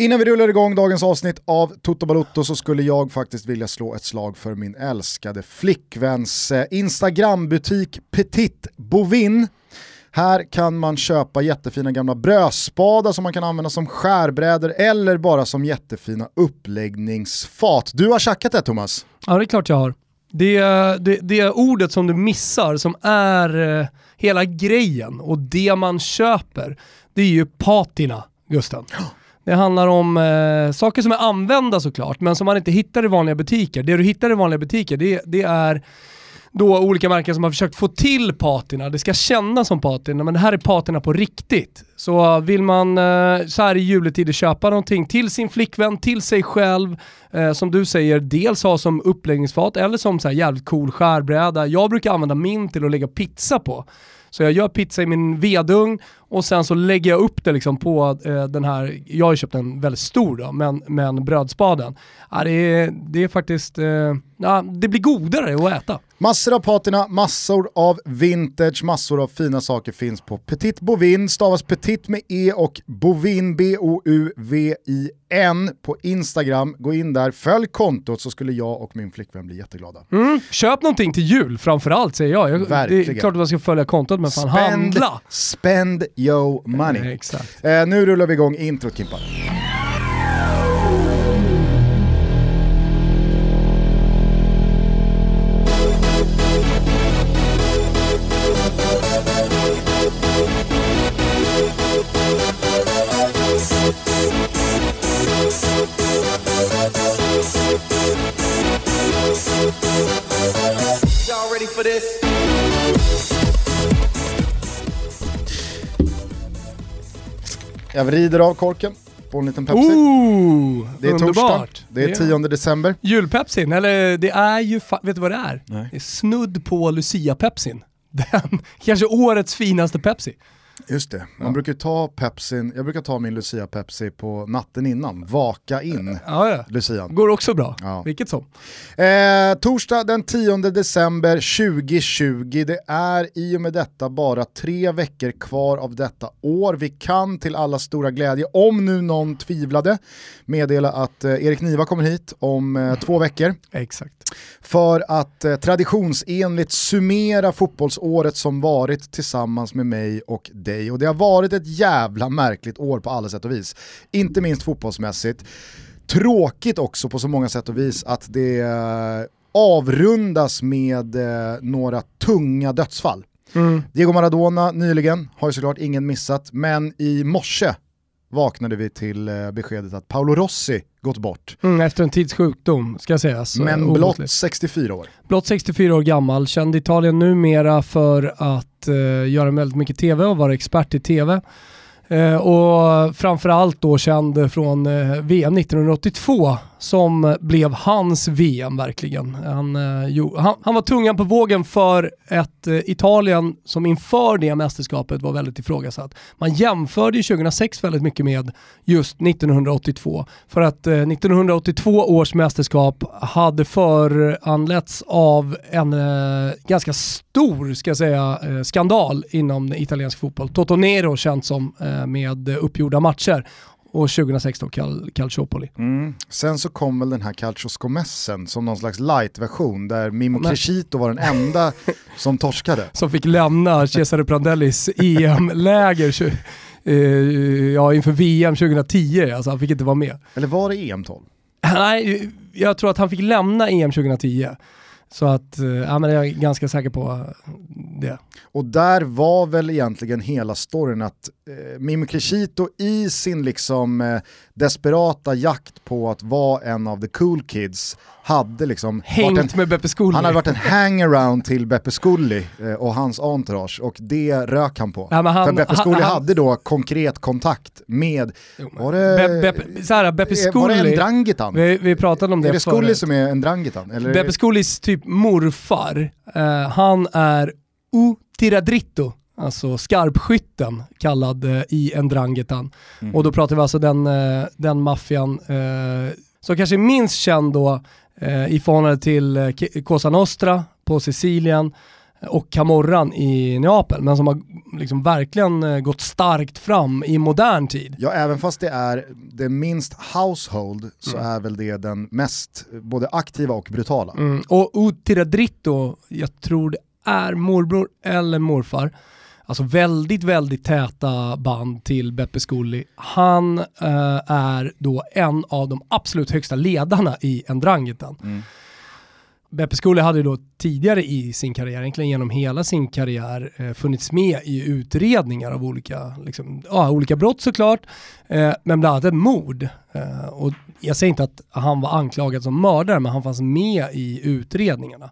Innan vi rullar igång dagens avsnitt av Toto Balotto så skulle jag faktiskt vilja slå ett slag för min älskade flickväns eh, Instagrambutik Petit Bovin. Här kan man köpa jättefina gamla brödspadar som man kan använda som skärbrädor eller bara som jättefina uppläggningsfat. Du har tjackat det Thomas? Ja det är klart jag har. Det, det, det är ordet som du missar som är eh, hela grejen och det man köper, det är ju patina, Gusten. Det handlar om eh, saker som är använda såklart, men som man inte hittar i vanliga butiker. Det du hittar i vanliga butiker, det, det är då olika märken som har försökt få till patina. Det ska kännas som patina, men det här är patina på riktigt. Så vill man eh, så här i juletider köpa någonting till sin flickvän, till sig själv, eh, som du säger, dels ha som uppläggningsfat eller som så här jävligt cool skärbräda. Jag brukar använda min till att lägga pizza på. Så jag gör pizza i min vedugn och sen så lägger jag upp det liksom på eh, den här, jag har ju köpt en väldigt stor då, men, men brödspaden. Ja, det, är, det är faktiskt, eh, ja, det blir godare att äta. Massor av patina, massor av vintage, massor av fina saker finns på Petit Bovin, stavas Petit med E och Bovin, B-O-U-V-I-N på Instagram. Gå in där, följ kontot så skulle jag och min flickvän bli jätteglada. Mm. Köp någonting till jul framförallt säger jag. jag Verkligen. Det är klart att man ska följa kontot men fan Spend, handla. spend your money. Eh, nu rullar vi igång introt Kimpa. Jag vrider av korken på en liten Pepsi. Ooh, det är underbart. torsdag, det är 10 december. Julpepsin, eller det är ju, vet du vad det är? Nej. Det är snudd på Lucia-pepsin. Den, kanske årets finaste Pepsi. Just det, man brukar ta Pepsin, jag brukar ta min Lucia Pepsi på natten innan, vaka in Ja, ja. Lucian. Går också bra. Ja. Vilket som. Eh, torsdag den 10 december 2020, det är i och med detta bara tre veckor kvar av detta år. Vi kan till alla stora glädje, om nu någon tvivlade, meddela att eh, Erik Niva kommer hit om eh, två veckor Exakt. för att eh, traditionsenligt summera fotbollsåret som varit tillsammans med mig och dig. Och det har varit ett jävla märkligt år på alla sätt och vis. Inte minst fotbollsmässigt. Tråkigt också på så många sätt och vis att det eh, avrundas med eh, några tunga dödsfall. Diego Maradona nyligen har ju såklart ingen missat, men i morse vaknade vi till eh, beskedet att Paolo Rossi gått bort. Mm, efter en tids sjukdom ska sägas. Men Obotligt. blott 64 år. Blott 64 år gammal, känd Italien numera för att eh, göra väldigt mycket tv och vara expert i tv. Eh, och framförallt då känd från eh, VM 1982 som blev hans VM verkligen. Han, eh, jo, han, han var tungan på vågen för ett eh, Italien som inför det mästerskapet var väldigt ifrågasatt. Man jämförde ju 2006 väldigt mycket med just 1982 för att eh, 1982 års mästerskap hade föranletts av en eh, ganska stor ska jag säga, eh, skandal inom italiensk fotboll. Toto Nero känt som eh, med uppgjorda matcher och 2016 Cal Calciopoli. Mm. Sen så kom väl den här Calcio Scomessen som någon slags light-version där Mimo Men- Crescito var den enda som torskade. som fick lämna Cesare Prandellis EM-läger eh, ja, inför VM 2010. Alltså han fick inte vara med. Eller var det E EM12? Nej, jag tror att han fick lämna EM 2010. Så att, eh, ja men jag är ganska säker på det. Och där var väl egentligen hela storyn att eh, Mimo Crescito i sin liksom eh, desperata jakt på att vara en av the cool kids hade liksom varit en, Hängt med Beppe Scully. han hade varit en hangaround till Beppe Scully eh, och hans entourage och det rök han på. Ja, han- För Beppe han- hade då konkret kontakt med, var det, Be- Beppe, så här, Beppe eh, var det en Drangitan? vi, vi pratade om det, Är det förut. som är en Drangitan? Eller? Beppe Scullys typ morfar, eh, han är U Tiradritto, alltså skarpskytten kallad eh, i en Drangetan. Mm. Och då pratar vi alltså den, eh, den maffian eh, som kanske är minst känd då eh, i förhållande till eh, Cosa Nostra på Sicilien och Camorran i Neapel, men som har liksom verkligen eh, gått starkt fram i modern tid. Ja, även fast det är det minst household så Mm. är väl det den mest både aktiva och brutala. Mm. Och Utira Dritto, jag tror det är morbror eller morfar, alltså väldigt, väldigt täta band till Beppe Scully. Han eh, är då en av de absolut högsta ledarna i Ndrangheten. Mm. Beppe Scully hade ju då tidigare i sin karriär, egentligen genom hela sin karriär, eh, funnits med i utredningar av olika, liksom, ja, olika brott såklart, eh, men bland annat ett mord. Eh, och jag säger inte att han var anklagad som mördare, men han fanns med i utredningarna.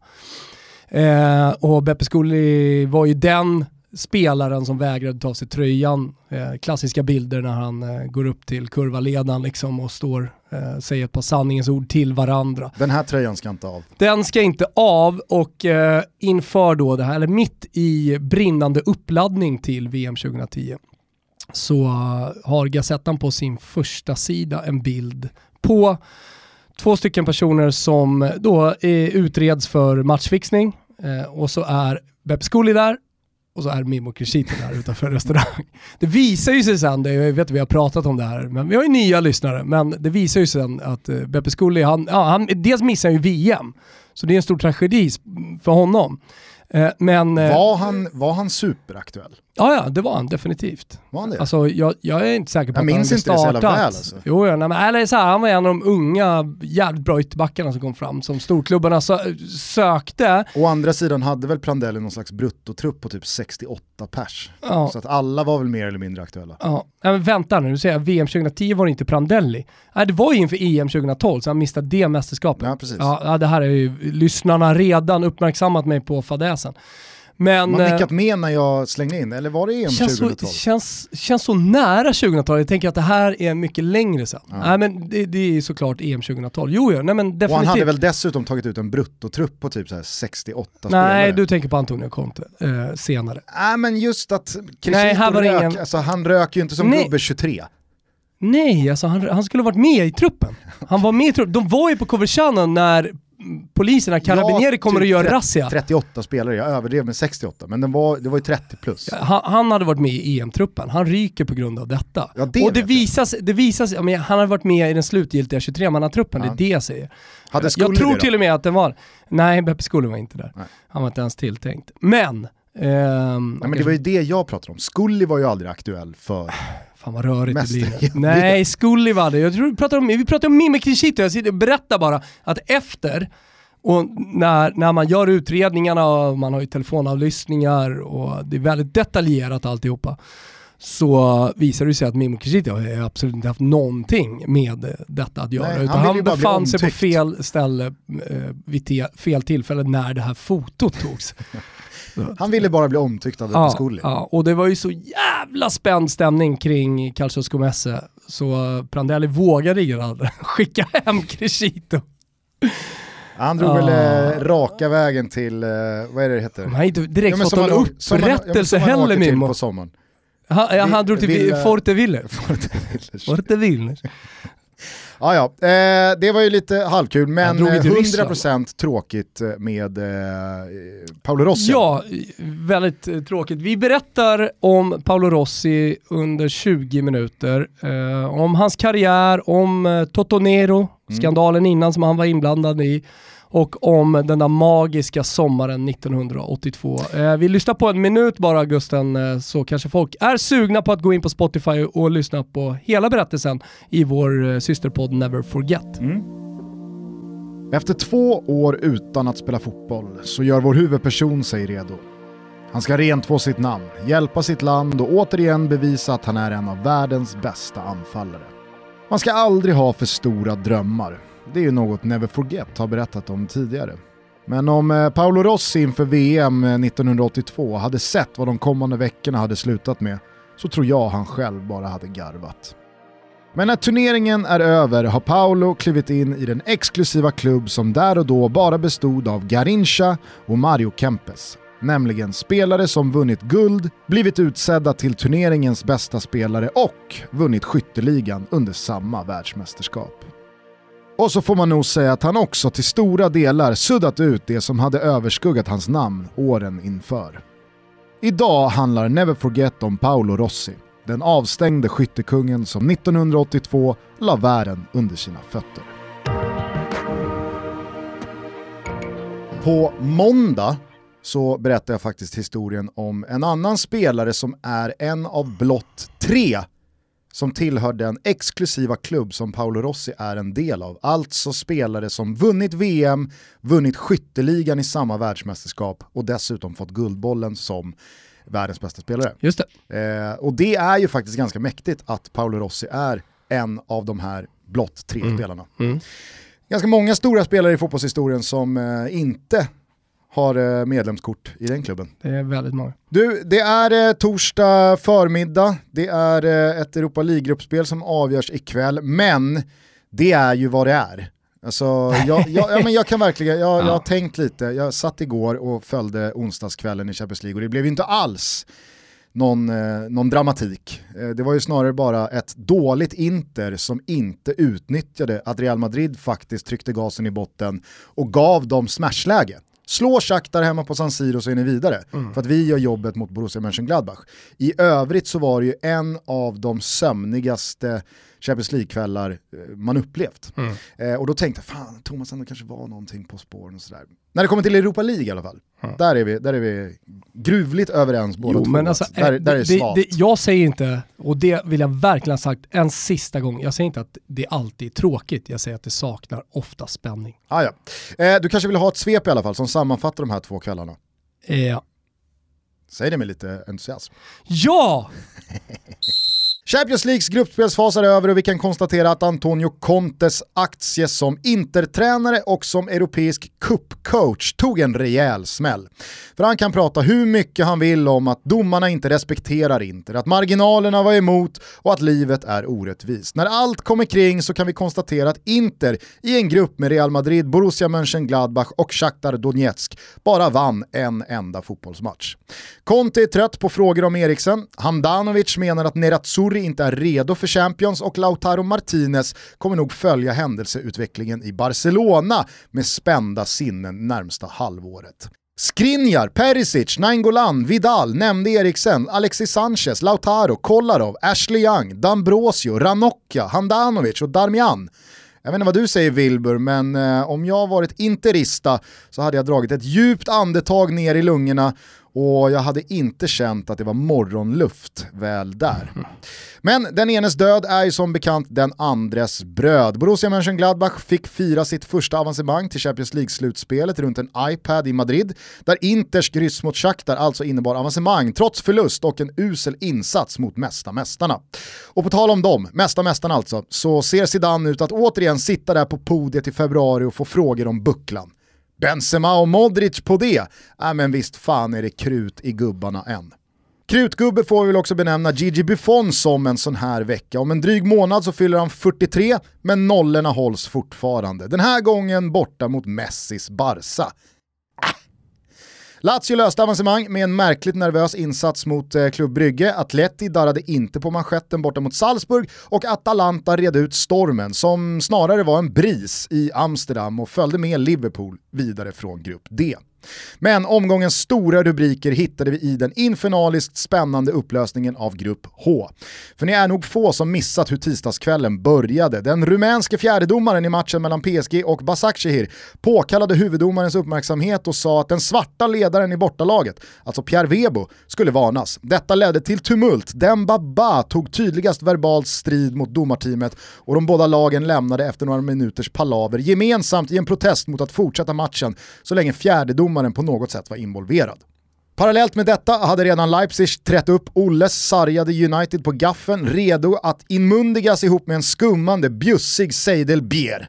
Eh, och Beppe Scully var ju den spelaren som vägrade ta av sig tröjan. Eh, klassiska bilder när han eh, går upp till kurvaledaren liksom och står, eh, säger ett par sanningens ord till varandra. Den här tröjan ska inte av. Den ska inte av och eh, inför då det här, eller mitt i brinnande uppladdning till VM 2010, så har Gazettan på sin första sida en bild på två stycken personer som då eh, utreds för matchfixning eh, och så är Beppe Scully där och så är Mimo Crescito där utanför en restaurang. Det visar ju sig sen, det, jag vet att vi har pratat om det här, men vi har ju nya lyssnare, men det visar ju sen att uh, Beppe Scully, han, ja, han, dels missar han ju VM, så det är en stor tragedi för honom. Uh, men, uh, Var han, var han superaktuell? Ja, ja, det var han definitivt. Var han det? Alltså, jag, jag är inte säker på Jag att han minns hade inte det så jävla startat. väl, alltså. Jo, ja, nej, men, eller så här, han var en av de unga, jävligt bra ytterbackarna som kom fram, som storklubbarna sö sökte. Å andra sidan hade väl Prandelli någon slags bruttotrupp på typ 68 pers. Ja, Så att alla var väl mer eller mindre aktuella. ja. Nej, men vänta nu, du säger jag, VM 2010 var det inte Prandelli. Nej, det var ju inför EM 2012, så han missade det mästerskapet. Ja, precis. Ja, det här är ju lyssnarna redan uppmärksammat mig på fadäsen. Men... Man har eh, nickat med när jag slängde in, eller var det EM känns så, 2012? känns, känns så nära 2012, jag tänker att det här är mycket längre sedan. Ja. Nej men det, det är såklart EM 2012. Jo, jo nej men Och han definitivt. hade väl dessutom tagit ut en bruttotrupp på typ så här 68 Nej, spelare. du tänker på Antonio Conte eh, senare. Nej men just att Nej, här var rök, ingen- alltså han rök ju inte som Nej. gubbe 23. Nej, alltså han, han skulle ha varit med i truppen. Han var med i truppen. De var ju på Coverciano när poliserna, Carabinieri, Ja, kommer typ att göra 30 razzia. 38 spelare, jag överdrev med 68, men den var, det var ju 30 plus. Han, han hade varit med i EM-truppen. Han ryker på grund av detta. Ja, det och det visas, det visas ja, men han hade varit med i den slutgiltiga 23-mannatruppen, Ja. det är det jag säger. Hade jag tror till och med att den var... Nej, Beppe Scully var inte där. Nej. Han var inte ens tilltänkt. Men... ehm, Nej, men det var ju det jag pratade om, Scully var ju aldrig aktuell för... Fan vad rörigt det blir vet. Nej, Scully var det. Jag tror vi pratar om, vi pratar om Mimmi Crescito. Jag sitter berättar bara att efter, och när, när man gör utredningarna och man har ju telefonavlyssningar och det är väldigt detaljerat alltihopa, så visar det sig att Mimmo Crescito har absolut inte haft någonting med detta att göra. Nej, han utan han bli befann sig på fel ställe eh, vid fel tillfälle när det här fotot togs. Han ville bara bli omtyckt av Ja, Scully. ja, och det var ju så jävla spänd stämning kring Calcio Scomesse så Prandelli vågade ju aldrig skicka hem Crescito. Han drog Ah. väl eh, raka vägen till, eh, vad är det det heter? Han har inte direkt men fått någon ja, upprättelse heller Mimmo. på sommaren. Han, ja, han drog till Vill- Vill, Forte Villers. ja, ja, eh, det var ju lite halvkul, men drog ju eh, till 100% tråkigt eh, med eh, Paolo Rossi. Ja, väldigt eh, tråkigt. Vi berättar om Paolo Rossi under 20 minuter. Eh, om hans karriär, om Totonero, skandalen innan som han var inblandad i och om den där magiska sommaren 1982. Eh, vi lyssnar på en minut bara Gusten, eh, så kanske folk är sugna på att gå in på Spotify och lyssna på hela berättelsen i vår eh, systerpodd Never Forget. Mm. Efter två år utan att spela fotboll så gör vår huvudperson sig redo. Han ska rentvå sitt namn, hjälpa sitt land och återigen bevisa att han är en av världens bästa anfallare. Man ska aldrig ha för stora drömmar. Det är ju något Never Forget har berättat om tidigare. Men om eh, Paolo Rossi inför VM 1982 eh, hade sett vad de kommande veckorna hade slutat med så tror jag han själv bara hade garvat. Men när turneringen är över har Paolo klivit in i den exklusiva klubb som där och då bara bestod av Garincha och Mario Kempes. Nämligen spelare som vunnit guld, blivit utsedda till turneringens bästa spelare och vunnit skytteligan under samma världsmästerskap. Och så får man nog säga att han också till stora delar suddat ut det som hade överskuggat hans namn åren inför. Idag handlar Never Forget om Paolo Rossi, den avstängde skyttekungen som 1982 la världen under sina fötter. På måndag så berättar jag faktiskt historien om en annan spelare som är en av blott tre som tillhör den exklusiva klubb som Paolo Rossi är en del av. Alltså spelare som vunnit VM, vunnit skytteligan i samma världsmästerskap och dessutom fått Guldbollen som världens bästa spelare. Just det. Eh, och det är ju faktiskt ganska mäktigt att Paolo Rossi är en av de här blott tre mm. spelarna. Mm. Ganska många stora spelare i fotbollshistorien som eh, inte har eh, medlemskort i den klubben. Det är väldigt många. Du, det är eh, torsdag förmiddag, det är eh, ett Europa League-gruppspel som avgörs ikväll, men det är ju vad det är. Alltså, jag, jag, ja, men jag kan verkligen, jag, ja. jag har tänkt lite, jag satt igår och följde onsdagskvällen i Champions League och det blev inte alls någon, eh, någon dramatik. Eh, det var ju snarare bara ett dåligt Inter som inte utnyttjade att Real Madrid faktiskt tryckte gasen i botten och gav dem smashläge. Slå Shakhtar hemma på San Siro så är ni vidare. Mm. För att vi gör jobbet mot Borussia Mönchengladbach. I övrigt så var det ju en av de sömnigaste Champions League-kvällar eh, man upplevt. Mm. Eh, och då tänkte jag, fan Thomas ändå kanske var någonting på spåren och sådär. När det kommer till Europa League i alla fall, mm. där, är vi, där är vi gruvligt överens båda jo, två. Men alltså, där, där är det, det, jag säger inte, och det vill jag verkligen ha sagt en sista gång, jag säger inte att det alltid är tråkigt, jag säger att det saknar ofta spänning. Ah, ja. Eh, du kanske vill ha ett svep i alla fall som sammanfattar de här två kvällarna? Ja. Eh. Säg det med lite entusiasm. Ja! Champions Leagues gruppspelsfas är över och vi kan konstatera att Antonio Contes aktie som intertränare och som europeisk cupcoach tog en rejäl smäll. För han kan prata hur mycket han vill om att domarna inte respekterar Inter, att marginalerna var emot och att livet är orättvist. När allt kommer kring så kan vi konstatera att Inter i en grupp med Real Madrid, Borussia Mönchengladbach och Shakhtar Donetsk bara vann en enda fotbollsmatch. Conte är trött på frågor om Eriksen, Handanovic menar att Nerazzurri Pedri inte är redo för Champions och Lautaro Martinez kommer nog följa händelseutvecklingen i Barcelona med spända sinnen närmsta halvåret. Skriniar, Perisic, Nainggolan, Vidal, nämnde Eriksen, Alexis Sanchez, Lautaro, Kolarov, Ashley Young, D'Ambrosio, Ranocchia, Handanovic och Darmian. Jag vet inte vad du säger Wilbur, men eh, om jag varit interista så hade jag dragit ett djupt andetag ner i lungorna och jag hade inte känt att det var morgonluft väl där. Men den enes död är ju som bekant den andres bröd. Borussia Mönchengladbach fick fira sitt första avancemang till Champions League-slutspelet runt en iPad i Madrid, där Inters kryss mot Shakhtar alltså innebar avancemang trots förlust och en usel insats mot mesta mästarna. Och på tal om dem, mesta mästarna alltså, så ser Zidane ut att återigen sitta där på podiet i februari och få frågor om bucklan. Benzema och Modric på det? Äh, men visst fan är det krut i gubbarna än. Krutgubbe får vi väl också benämna Gigi Buffon som en sån här vecka. Om en dryg månad så fyller han 43, men nollorna hålls fortfarande. Den här gången borta mot Messis Barca. Lazio löste avancemang med en märkligt nervös insats mot eh, Klubb Brygge. Atleti darrade inte på manschetten borta mot Salzburg och Atalanta red ut stormen som snarare var en bris i Amsterdam och följde med Liverpool vidare från Grupp D. Men omgångens stora rubriker hittade vi i den infernaliskt spännande upplösningen av Grupp H. För ni är nog få som missat hur tisdagskvällen började. Den rumänske fjärdedomaren i matchen mellan PSG och Basakshehir påkallade huvuddomarens uppmärksamhet och sa att den svarta ledaren i bortalaget, alltså Pierre Webo, skulle varnas. Detta ledde till tumult. Dembaba tog tydligast verbalt strid mot domarteamet och de båda lagen lämnade efter några minuters palaver gemensamt i en protest mot att fortsätta matchen så länge fjärdedomaren domaren på något sätt var involverad. Parallellt med detta hade redan Leipzig trätt upp Olles sargade United på gaffen, redo att inmundigas ihop med en skummande, bjussig Seidel Bier.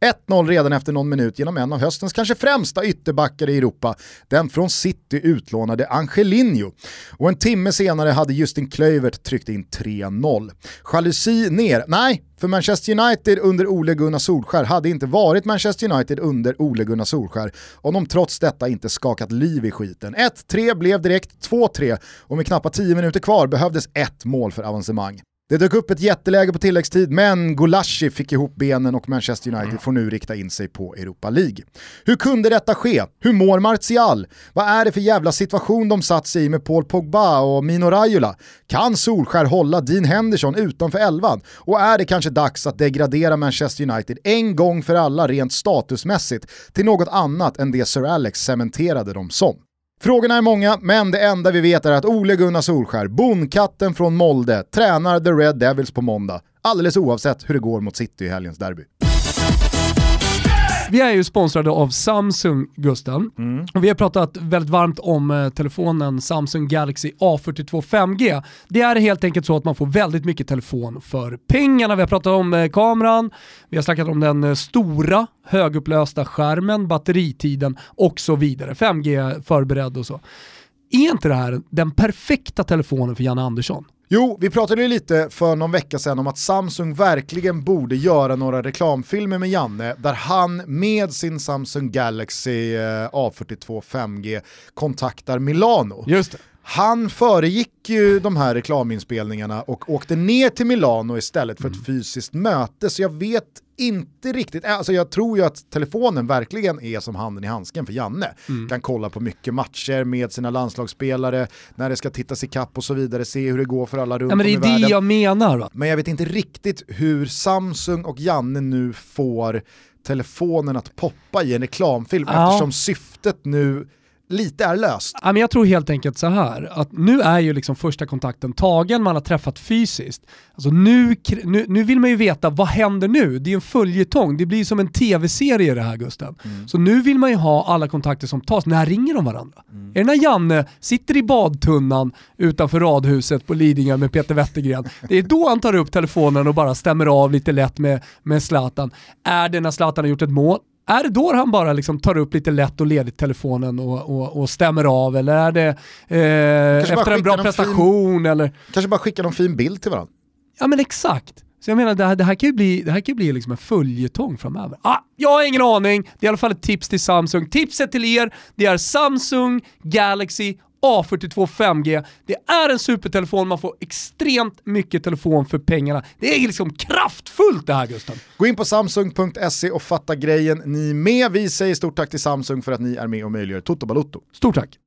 1-0 redan efter någon minut genom en av höstens kanske främsta ytterbackar i Europa, den från City utlånade Angelinho. Och en timme senare hade Justin Kluivert tryckt in 3-0. Jalusi ner? Nej, för Manchester United under Ole Gunnar Solskär hade inte varit Manchester United under Ole Gunnar Solskär om de trots detta inte skakat liv i skiten. 1-3 blev direkt 2-3 och med knappt 10 minuter kvar behövdes ett mål för avancemang. Det dök upp ett jätteläge på tilläggstid, men Gulashi fick ihop benen och Manchester United mm. får nu rikta in sig på Europa League. Hur kunde detta ske? Hur mår Martial? Vad är det för jävla situation de satt sig i med Paul Pogba och Mino Raiola? Kan Solskär hålla Dean Henderson utanför elvan? Och är det kanske dags att degradera Manchester United en gång för alla rent statusmässigt till något annat än det Sir Alex cementerade dem som? Frågorna är många, men det enda vi vet är att Ole Gunnar Solskär, bondkatten från Molde, tränar The Red Devils på måndag. Alldeles oavsett hur det går mot City i helgens derby. Vi är ju sponsrade av Samsung, Gusten. Mm. Och vi har pratat väldigt varmt om eh, telefonen Samsung Galaxy A42 5G. Det är helt enkelt så att man får väldigt mycket telefon för pengarna. Vi har pratat om eh, kameran, vi har snackat om den eh, stora högupplösta skärmen, batteritiden och så vidare. 5G förberedd och så. Är inte det här den perfekta telefonen för Janne Andersson? Jo, vi pratade lite för någon vecka sedan om att Samsung verkligen borde göra några reklamfilmer med Janne där han med sin Samsung Galaxy eh, A42 5G kontaktar Milano. Just det. Han föregick ju de här reklaminspelningarna och åkte ner till Milano istället för ett mm. fysiskt möte. Så jag vet inte riktigt, alltså jag tror ju att telefonen verkligen är som handen i handsken för Janne. Mm. Kan kolla på mycket matcher med sina landslagsspelare, när det ska tittas i kapp och så vidare, se hur det går för alla runt ja, men Det är det världen. jag menar. Va? Men jag vet inte riktigt hur Samsung och Janne nu får telefonen att poppa i en reklamfilm ja. eftersom syftet nu lite är löst. Ja, men jag tror helt enkelt så här, att nu är ju liksom första kontakten tagen, man har träffat fysiskt. Alltså nu, nu, nu vill man ju veta, vad händer nu? Det är en följetong, det blir som en tv-serie det här Gusten. Mm. Så nu vill man ju ha alla kontakter som tas, när ringer de varandra? Mm. Är det när Janne sitter i badtunnan utanför radhuset på Lidingö med Peter Wettergren? Det är då han tar upp telefonen och bara stämmer av lite lätt med, med Zlatan. Är det när Zlatan har gjort ett mål? Är det då han bara liksom tar upp lite lätt och ledigt telefonen och, och, och stämmer av eller är det eh, efter en bra prestation? Fin, eller? Kanske bara skickar någon fin bild till varandra. Ja men exakt. Så jag menar, det här, det här kan ju bli, det här kan bli liksom en följetong framöver. Ah, jag har ingen aning, det är i alla fall ett tips till Samsung. Tipset till er, det är Samsung Galaxy A42 5G. Det är en supertelefon, man får extremt mycket telefon för pengarna. Det är liksom kraftfullt det här Gustav. Gå in på samsung.se och fatta grejen ni med. Vi säger stort tack till Samsung för att ni är med och möjliggör Toto Balotto. Stort tack!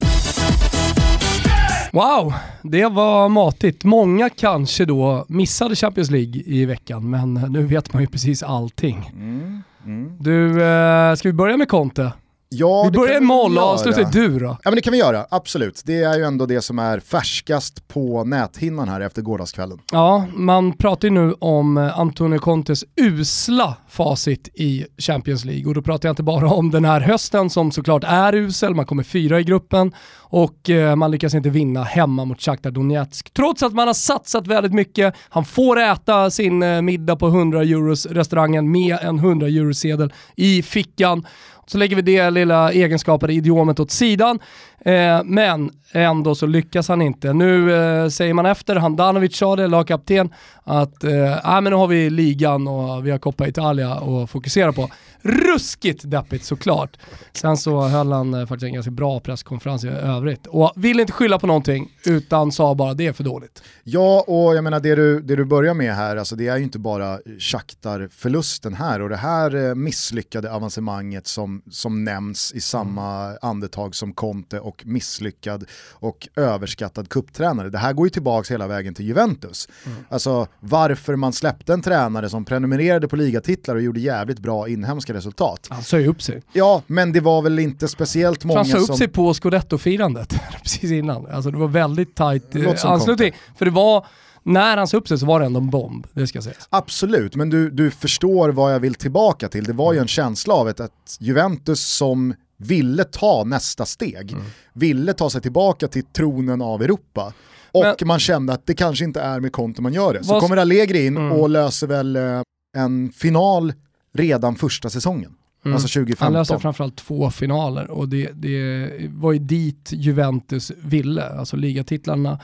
Wow, det var matigt. Många kanske då missade Champions League i veckan, men nu vet man ju precis allting. Mm, mm. Du, eh, ska vi börja med Conte? Ja, vi börjar moll och avslutar du då. Ja men det kan vi göra, absolut. Det är ju ändå det som är färskast på näthinnan här efter gårdagskvällen. Ja, man pratar ju nu om eh, Antonio Contes usla facit i Champions League och då pratar jag inte bara om den här hösten som såklart är usel, man kommer fyra i gruppen och eh, man lyckas inte vinna hemma mot Shakhtar Donetsk. Trots att man har satsat väldigt mycket, han får äta sin eh, middag på 100 euros restaurangen med en 100 eurosedel i fickan så lägger vi det lilla egenskapade idiomet åt sidan. Eh, men ändå så lyckas han inte. Nu eh, säger man efter, Handanovic sa det, lagkapten, att eh, ah, men nu har vi ligan och vi har Coppa Italia att fokusera på. Ruskigt deppigt såklart. Sen så höll han eh, faktiskt en ganska bra presskonferens i övrigt och vill inte skylla på någonting utan sa bara det är för dåligt. Ja, och jag menar det du, det du börjar med här, alltså det är ju inte bara Shakhtar-förlusten här och det här eh, misslyckade avancemanget som, som nämns i samma andetag som Conte och misslyckad och överskattad kupptränare. Det här går ju tillbaka hela vägen till Juventus. Mm. Alltså varför man släppte en tränare som prenumererade på ligatitlar och gjorde jävligt bra inhemska resultat. Han sa ju upp sig. Ja, men det var väl inte speciellt många som... Han sa upp sig på scudetto-firandet precis innan. Alltså det var väldigt tajt eh, anslutning. För det var när han sa upp sig så var det ändå en bomb, det ska sägas. Absolut, men du, du förstår vad jag vill tillbaka till. Det var ju en känsla av ett, ett Juventus som ville ta nästa steg, mm. ville ta sig tillbaka till tronen av Europa. Och Men, man kände att det kanske inte är med Conte man gör det. Så kommer Allegri in mm. och löser väl eh, en final redan första säsongen. Mm. Alltså 2015. Han löser framförallt två finaler och det, det var ju dit Juventus ville. Alltså ligatitlarna,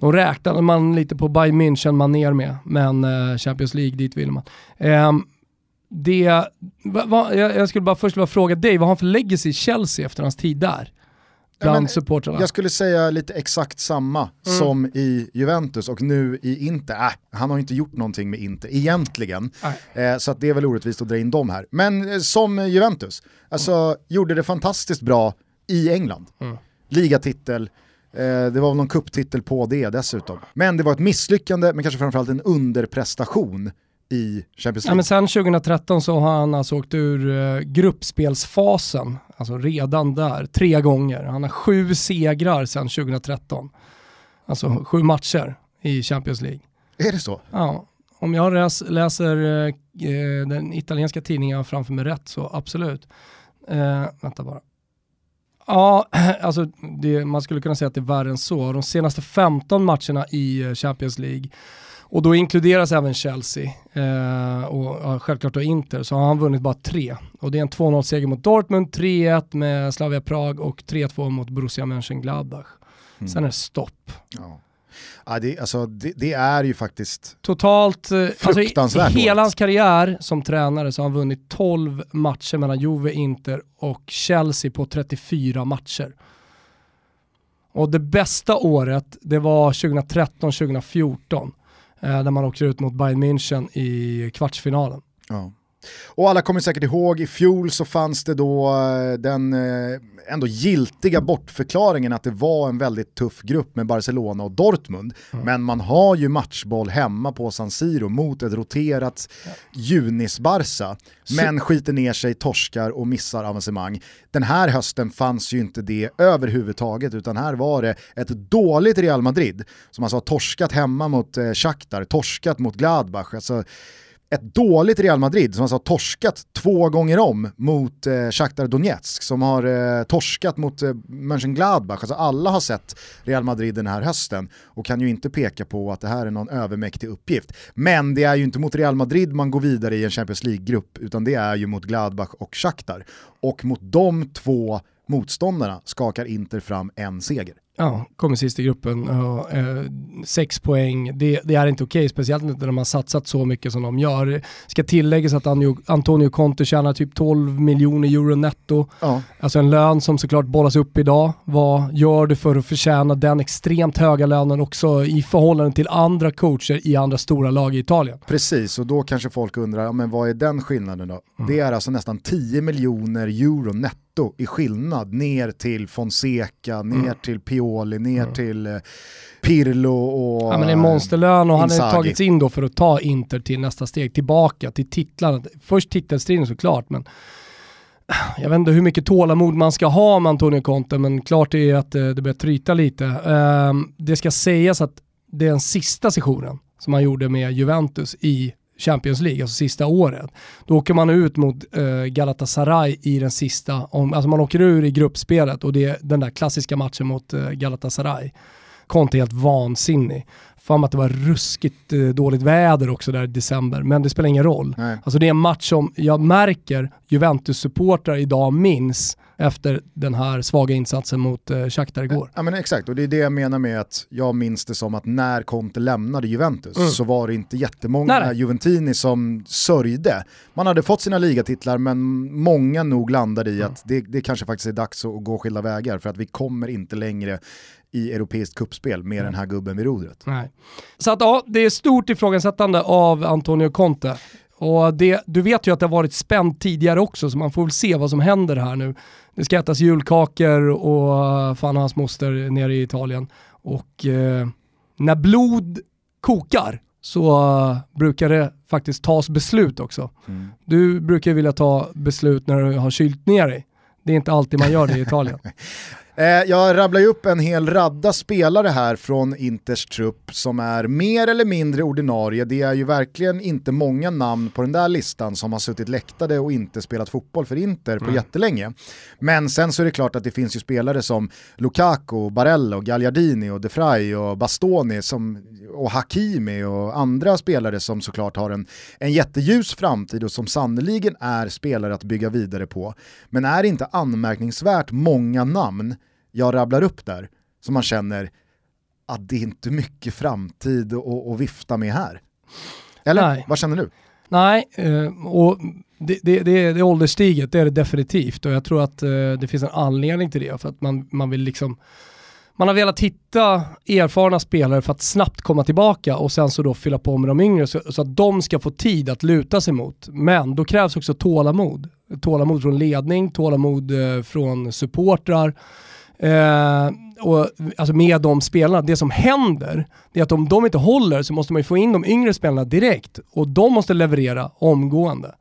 de räknade man lite på Bayern München man ner med, men eh, Champions League dit ville man. Um, det, va, va, jag, skulle bara först bara fråga dig, vad har han för legacy i Chelsea efter hans tid där? bland men, supportrarna. Jag skulle säga lite exakt samma mm. som i Juventus och nu i Inter. Äh, han har inte gjort någonting med Inter egentligen. Eh, så att det är väl orättvist att dra in dem här. Men eh, som Juventus, alltså mm. gjorde det fantastiskt bra i England. Mm. Ligatitel, eh, det var väl någon kupptitel på det dessutom. Men det var ett misslyckande, men kanske framförallt en underprestation i Champions League. Ja, men sen 2013 så har han alltså åkt ur uh, gruppspelsfasen, alltså redan där, tre gånger. Han har sju segrar sen 2013. Alltså sju matcher i Champions League. Är det så? Ja. Om jag läs, läser uh, den italienska tidningen framför mig rätt så absolut. Uh, vänta bara. Ja, alltså det, man skulle kunna säga att det är värre än så. De senaste 15 matcherna i Champions League och då inkluderas även Chelsea eh, och ja, självklart då Inter, så har han vunnit bara tre. Och det är en 2-0 seger mot Dortmund, 3-1 med Slavia Prag och 3-2 mot Borussia Mönchengladbach. Mm. Sen är det stopp. Ja. Ja, det, alltså, det, det, är ju faktiskt Totalt, eh, fruktansvärt alltså, i hela hans karriär som tränare så har han vunnit 12 matcher mellan Juve, Inter och Chelsea på 34 matcher. Och det bästa året, det var 2013-2014 eh, Eh, där man åker ut mot Bayern München i kvartsfinalen. Ja. Och alla kommer säkert ihåg, i fjol så fanns det då eh, den eh, ändå giltiga bortförklaringen att det var en väldigt tuff grupp med Barcelona och Dortmund. Mm. Men man har ju matchboll hemma på San Siro mot ett roterat. Junis-Barca. Men skiter ner sig, torskar och missar avancemang. Den här hösten fanns ju inte det överhuvudtaget utan här var det ett dåligt Real Madrid som alltså har torskat hemma mot eh, Shakhtar, torskat mot Gladbach. Alltså, ett dåligt Real Madrid som alltså har torskat två gånger om mot eh, Shakhtar Donetsk, som har eh, torskat mot eh, Mönchengladbach. Alltså alla har sett Real Madrid den här hösten och kan ju inte peka på att det här är någon övermäktig uppgift. Men det är ju inte mot Real Madrid man går vidare i en Champions League-grupp, utan det är ju mot Gladbach och Shakhtar. Och mot de två motståndarna skakar Inter fram en seger. Ja, kommer sist i gruppen. Uh, uh, sex poäng, det, det är inte okej, speciellt inte när har satsat så mycket som de gör. Ska tilläggas att Antonio Conte tjänar typ 12 miljoner euro netto. Ja. Alltså en lön som såklart bollas upp idag. Vad gör du för att förtjäna den extremt höga lönen också i förhållande till andra coacher i andra stora lag i Italien? Precis, och då kanske folk undrar, men vad är den skillnaden då? Mm. Det är alltså nästan 10 miljoner euro netto netto i skillnad ner till Fonseca, ner mm. till Pioli, ner mm. till eh, Pirlo och Ja men det är monsterlön och Inzaghi. han har tagits in då för att ta Inter till nästa steg, tillbaka till titlarna. Först titelstriden såklart men jag vet inte hur mycket tålamod man ska ha med Antonio Conte, men klart är att eh, det börjar tryta lite. Ehm, det ska sägas att den sista sessionen som han gjorde med Juventus i Champions League, alltså sista året. Då åker man ut mot uh, Galatasaray i den sista, om, alltså man åker ur i gruppspelet och det är den där klassiska matchen mot uh, Galatasaray. Conte är helt vansinnig. Fan att det var ruskigt uh, dåligt väder också där i december, men det spelar ingen roll. Nej. Alltså det är en match som jag märker Juventus-supportrar idag minns efter den här svaga insatsen mot eh, Shakhtar igår. Ja men exakt, och det är det jag menar med att jag minns det som att när Conte lämnade Juventus mm. så var det inte jättemånga nej, Juventini som sörjde. Man hade fått sina ligatitlar men många nog landade i mm. att det, det kanske faktiskt är dags att gå skilda vägar för att vi kommer inte längre i europeiskt kuppspel med den här gubben vid rodret. Nej. Så att ja, det är stort ifrågasättande av Antonio Conte. Och det, du vet ju att det har varit spänt tidigare också, så man får väl se vad som händer här nu. Det ska ätas julkakor och fan hans moster nere i Italien. Och eh, när blod kokar så uh, brukar det faktiskt tas beslut också. Mm. Du brukar vilja ta beslut när du har kylt ner dig. Det är inte alltid man gör det i Italien. Eh, jag rabblar ju upp en hel radda spelare här från Inters trupp som är mer eller mindre ordinarie. Det är ju verkligen inte många namn på den där listan som har suttit läktade och inte spelat fotboll för Inter på mm. jättelänge. Men sen så är det klart att det finns ju spelare som Lukaku, Barella, Gagliardini och De Frey och Bastoni som, och Hakimi och andra spelare som såklart har en, en jätteljus framtid och som sannoliken är spelare att bygga vidare på. Men är inte anmärkningsvärt många namn jag rabblar upp där, som man känner att det är inte mycket framtid att vifta med här. Eller? Nej. Vad känner du? Nej, eh, och det, det, det, det är ålderstiget, det är det definitivt och jag tror att eh, det finns en anledning till det för att man, man vill liksom man har velat hitta erfarna spelare för att snabbt komma tillbaka och sen så då fylla på med de yngre så, så, att de ska få tid att luta sig mot. Men då krävs också tålamod. Tålamod från ledning, tålamod eh, från supportrar. Eh, och, alltså med de spelarna. Det som händer det är att om de inte håller så måste man ju få in de yngre spelarna direkt och de måste leverera omgående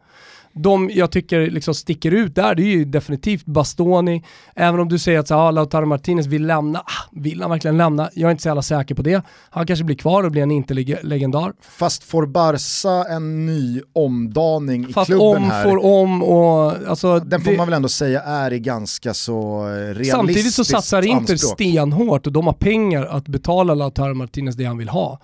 de jag tycker liksom sticker ut där, det är ju definitivt Bastoni. Även om du säger att så, ah, Lautaro Martinez vill lämna, ah, vill han verkligen lämna? Jag är inte så jävla säker på det. Han kanske blir kvar och blir en inte-legendar. Fast får Barca en ny omdaning Fast i klubben om här? får om och... Alltså, den får det, man väl ändå säga är i ganska så realistiskt Samtidigt så satsar Inter anspråk. stenhårt och de har pengar att betala Lautaro Martinez det han vill ha.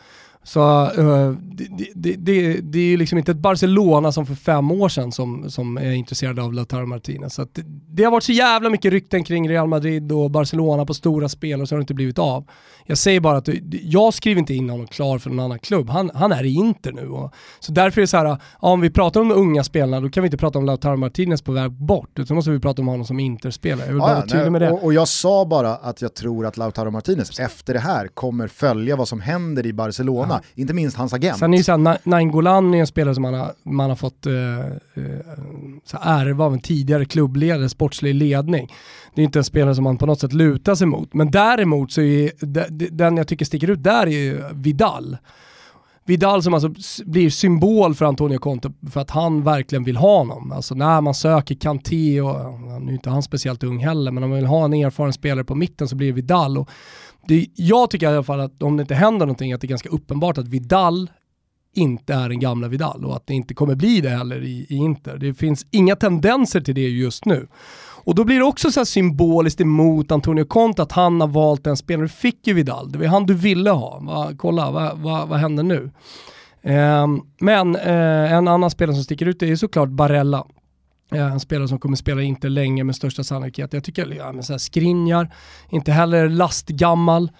Så uh, det, det, det, det, är ju liksom inte ett Barcelona som för fem år sedan som, som är intresserade av Lautaro Martinez. Så det, har varit så jävla mycket rykten kring Real Madrid och Barcelona på stora spel och så har det inte blivit av. Jag säger bara att jag skriver inte in honom klar för någon annan klubb. Han, han är i Inter nu. Och, så därför är det så här, ja, om vi pratar om de unga spelarna då kan vi inte prata om Lautaro Martinez på väg bort, utan måste vi prata om honom som Inter-spelare. Jag vill bara ja, vara tydlig med det. Och, och, jag sa bara att jag tror att Lautaro Martinez efter det här kommer följa vad som händer i Barcelona, ja inte minst hans agent. Sen är ju såhär, Nainggolan är en spelare som man har, man har fått eh, eh så ärva av en tidigare klubbledare, sportslig ledning. Det är inte en spelare som man på något sätt lutar sig mot. Men däremot så är den jag tycker sticker ut där är ju Vidal. Vidal som alltså blir symbol för Antonio Conte för att han verkligen vill ha honom. Alltså när man söker Kanté, och nu är inte han speciellt ung heller, men om man vill ha en erfaren spelare på mitten så blir det Vidal. Och det, jag tycker i alla fall att om det inte händer någonting att det är ganska uppenbart att Vidal inte är den gamla Vidal och att det inte kommer bli det heller i, i Inter. Det finns inga tendenser till det just nu. Och då blir det också så symboliskt emot Antonio Conte att han har valt en spelare. Du fick ju Vidal, det var han du ville ha. Va, kolla, vad va, va händer nu? Eh, men eh, en annan spelare som sticker ut är såklart Barella. Eh, en spelare som kommer spela inte länge med största sannolikhet. Jag tycker, ja, men så här, Skriniar, inte heller lastgammal.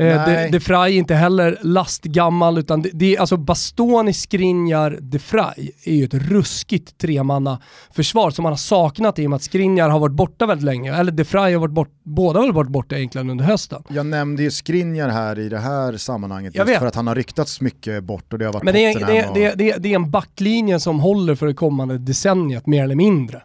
Eh, de, de Frey är inte heller lastgammal utan det, det är alltså Bastoni, Skriniar, De Frey är ju ett ruskigt tremanna försvar som man har saknat i och med att Skriniar har varit borta väldigt länge. Eller De Frey har varit borta, båda har varit borta egentligen under hösten. Jag nämnde ju Skriniar här i det här sammanhanget just för att han har ryktats mycket bort och det har varit Men det är, det, och... det, är, det är en backlinje som håller för det kommande decenniet mer eller mindre.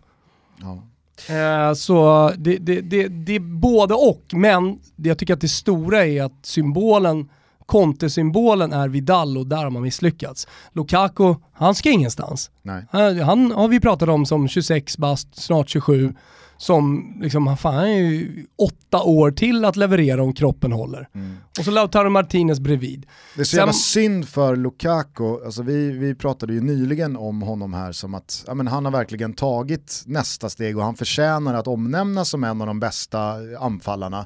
Ja. Eh, så det, det, det, det är både och, men jag tycker att det stora är att symbolen Conte-symbolen är Vidal och där har man misslyckats. Lukaku, han ska ingenstans. Nej. Han, han har vi pratat om som 26 bast, snart 27 som liksom, fan han är ju åtta år till att leverera om kroppen håller. Mm. Och så Lautaro Martinez bredvid. Det är så jävla synd för Lukaku, alltså vi, vi pratade ju nyligen om honom här som att ja, men han har verkligen tagit nästa steg och han förtjänar att omnämnas som en av de bästa anfallarna.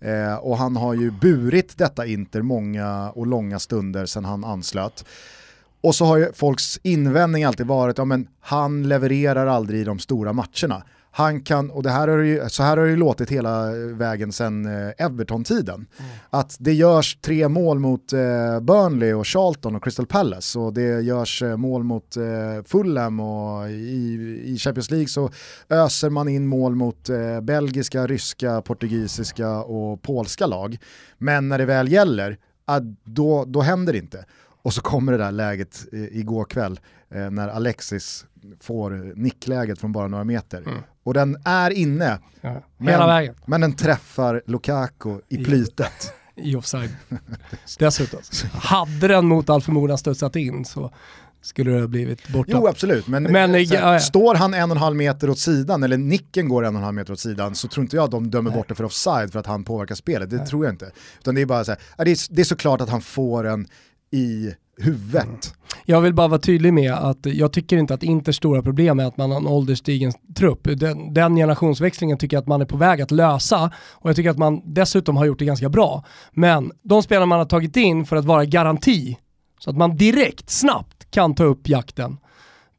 Eh, och han har ju burit detta Inter många och långa stunder sedan han anslöt. Och så har ju folks invändning alltid varit, ja men han levererar aldrig i de stora matcherna han kan, och det här har ju, så här har det ju låtit hela vägen sedan eh, Everton-tiden, mm. att det görs tre mål mot eh, Burnley och Charlton och Crystal Palace och det görs eh, mål mot eh, Fulham och i, i, Champions League så öser man in mål mot eh, belgiska, ryska, portugisiska och polska lag. Men när det väl gäller, då, då händer det inte. Och så kommer det där läget igår kväll när Alexis får nickläget från bara några meter. Mm. Och den är inne, ja, men, vägen. men den träffar Lukaku i plytet. I offside. Dessutom. Hade den mot all förmodan studsat in så skulle det ha blivit borta. Jo absolut, men, men här, ja, ja. står han en och en halv meter åt sidan eller nicken går en och en halv meter åt sidan så tror inte jag att de dömer Nej. bort det för offside för att han påverkar spelet. Det Nej. tror jag inte. Utan det är bara så här, det är, det är såklart att han får en i huvudet. Mm. Jag vill bara vara tydlig med att jag tycker inte att Inters stora problem är att man har en ålderstigen trupp. Den, den generationsväxlingen tycker jag att man är på väg att lösa och jag tycker att man dessutom har gjort det ganska bra. Men de spelare man har tagit in för att vara garanti, så att man direkt, snabbt kan ta upp jakten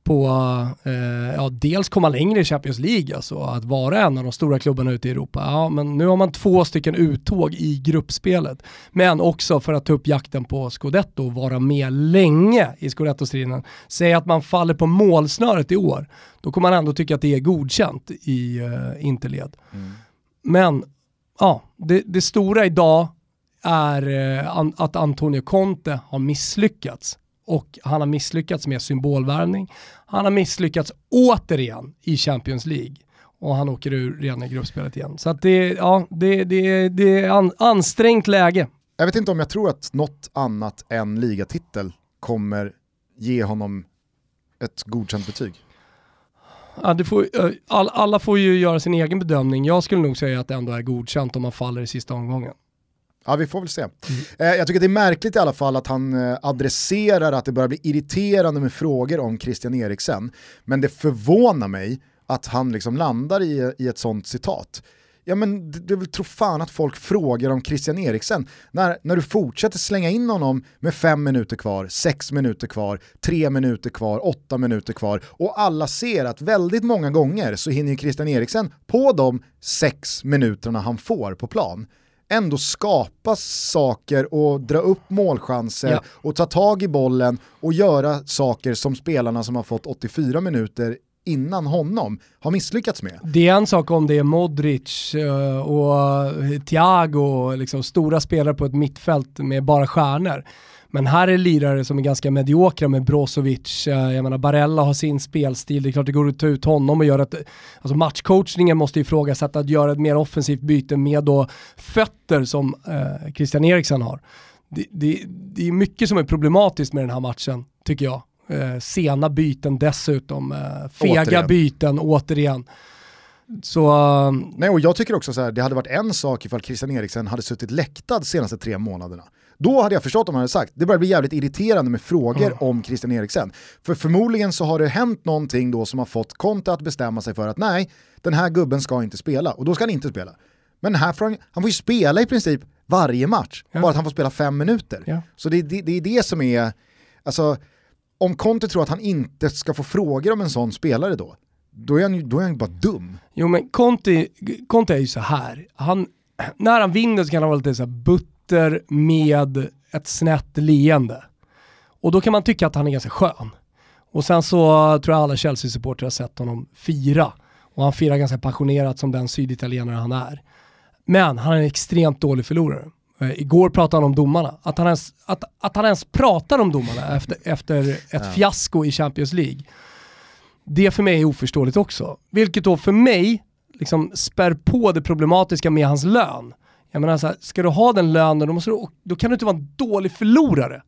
på eh, ja, dels komma längre i Champions League, alltså att vara en av de stora klubbarna ute i Europa. Ja, men nu har man två stycken uttåg i gruppspelet. Men också för att ta upp jakten på Scudetto och vara med länge i Scudetto-striden. Säg att man faller på målsnöret i år, då kommer man ändå tycka att det är godkänt i uh, interled. Mm. Men ja, det, det stora idag är uh, att Antonio Conte har misslyckats och han har misslyckats med symbolvärvning. Han har misslyckats återigen i Champions League och han åker ur redan i gruppspelet igen. Så att det, ja, det, det, det är an, ansträngt läge. Jag vet inte om jag tror att något annat än ligatitel kommer ge honom ett godkänt betyg. Ja, får, all, alla får ju göra sin egen bedömning. Jag skulle nog säga att det ändå är godkänt om man faller i sista omgången. Ja, vi får väl se. Mm. Eh, jag tycker det är märkligt i alla fall att han eh, adresserar att det börjar bli irriterande med frågor om Christian Eriksen. Men det förvånar mig att han liksom landar i, i ett sånt citat. Ja men du vill tro fan att folk frågar om Christian Eriksen när, när du fortsätter slänga in honom med fem minuter kvar, sex minuter kvar, tre minuter kvar, åtta minuter kvar och alla ser att väldigt många gånger så hinner Christian Eriksen på de sex minuterna han får på plan ändå skapa saker och dra upp målchanser ja. och ta tag i bollen och göra saker som spelarna som har fått 84 minuter innan honom har misslyckats med. Det är en sak om det är Modric eh, och Thiago, liksom stora spelare på ett mittfält med bara stjärnor. Men här är lirare som är ganska mediokra med Brozovic, eh, jag menar Barella har sin spelstil, det är klart det går att ta ut honom och göra ett, alltså matchcoachningen måste ifrågasätta att göra ett mer offensivt byte med då fötter som eh, Christian Eriksen har. Det, det, det, är mycket som är problematiskt med den här matchen, tycker jag. Eh, sena byten dessutom, eh, fega återigen. byten återigen. Så, uh, Nej, och jag tycker också så det hade varit en sak ifall Christian Eriksen hade suttit läktad de senaste tre månaderna. Då hade jag förstått om han hade sagt, det börjar bli jävligt irriterande med frågor mm. om Christian Eriksen. För förmodligen så har det hänt någonting då som har fått Conte att bestämma sig för att nej, den här gubben ska inte spela, och då ska han inte spela. Men här får han, han får ju spela i princip varje match, ja. bara att han får spela fem minuter. Ja. Så det, det, det är det som är, alltså, om Conte tror att han inte ska få frågor om en sån spelare då, då är han ju, då är han bara dum. Jo men Conte, Conte är ju så här. han, när han vinner så kan han vara lite så här butter med ett snett leende. Och då kan man tycka att han är ganska skön. Och sen så tror jag alla Chelsea-supportrar har sett honom fira. Och han firar ganska passionerat som den syditalienare han är. Men han är en extremt dålig förlorare. Eh, igår pratade han om domarna. Att han ens, att, att han ens pratar om domarna efter, efter ett ja. fiasko i Champions League. Det för mig är oförståeligt också. Vilket då för mig liksom spär på det problematiska med hans lön. Jag menar så här, ska du ha den lönen då, måste du, då kan du inte vara en dålig förlorare.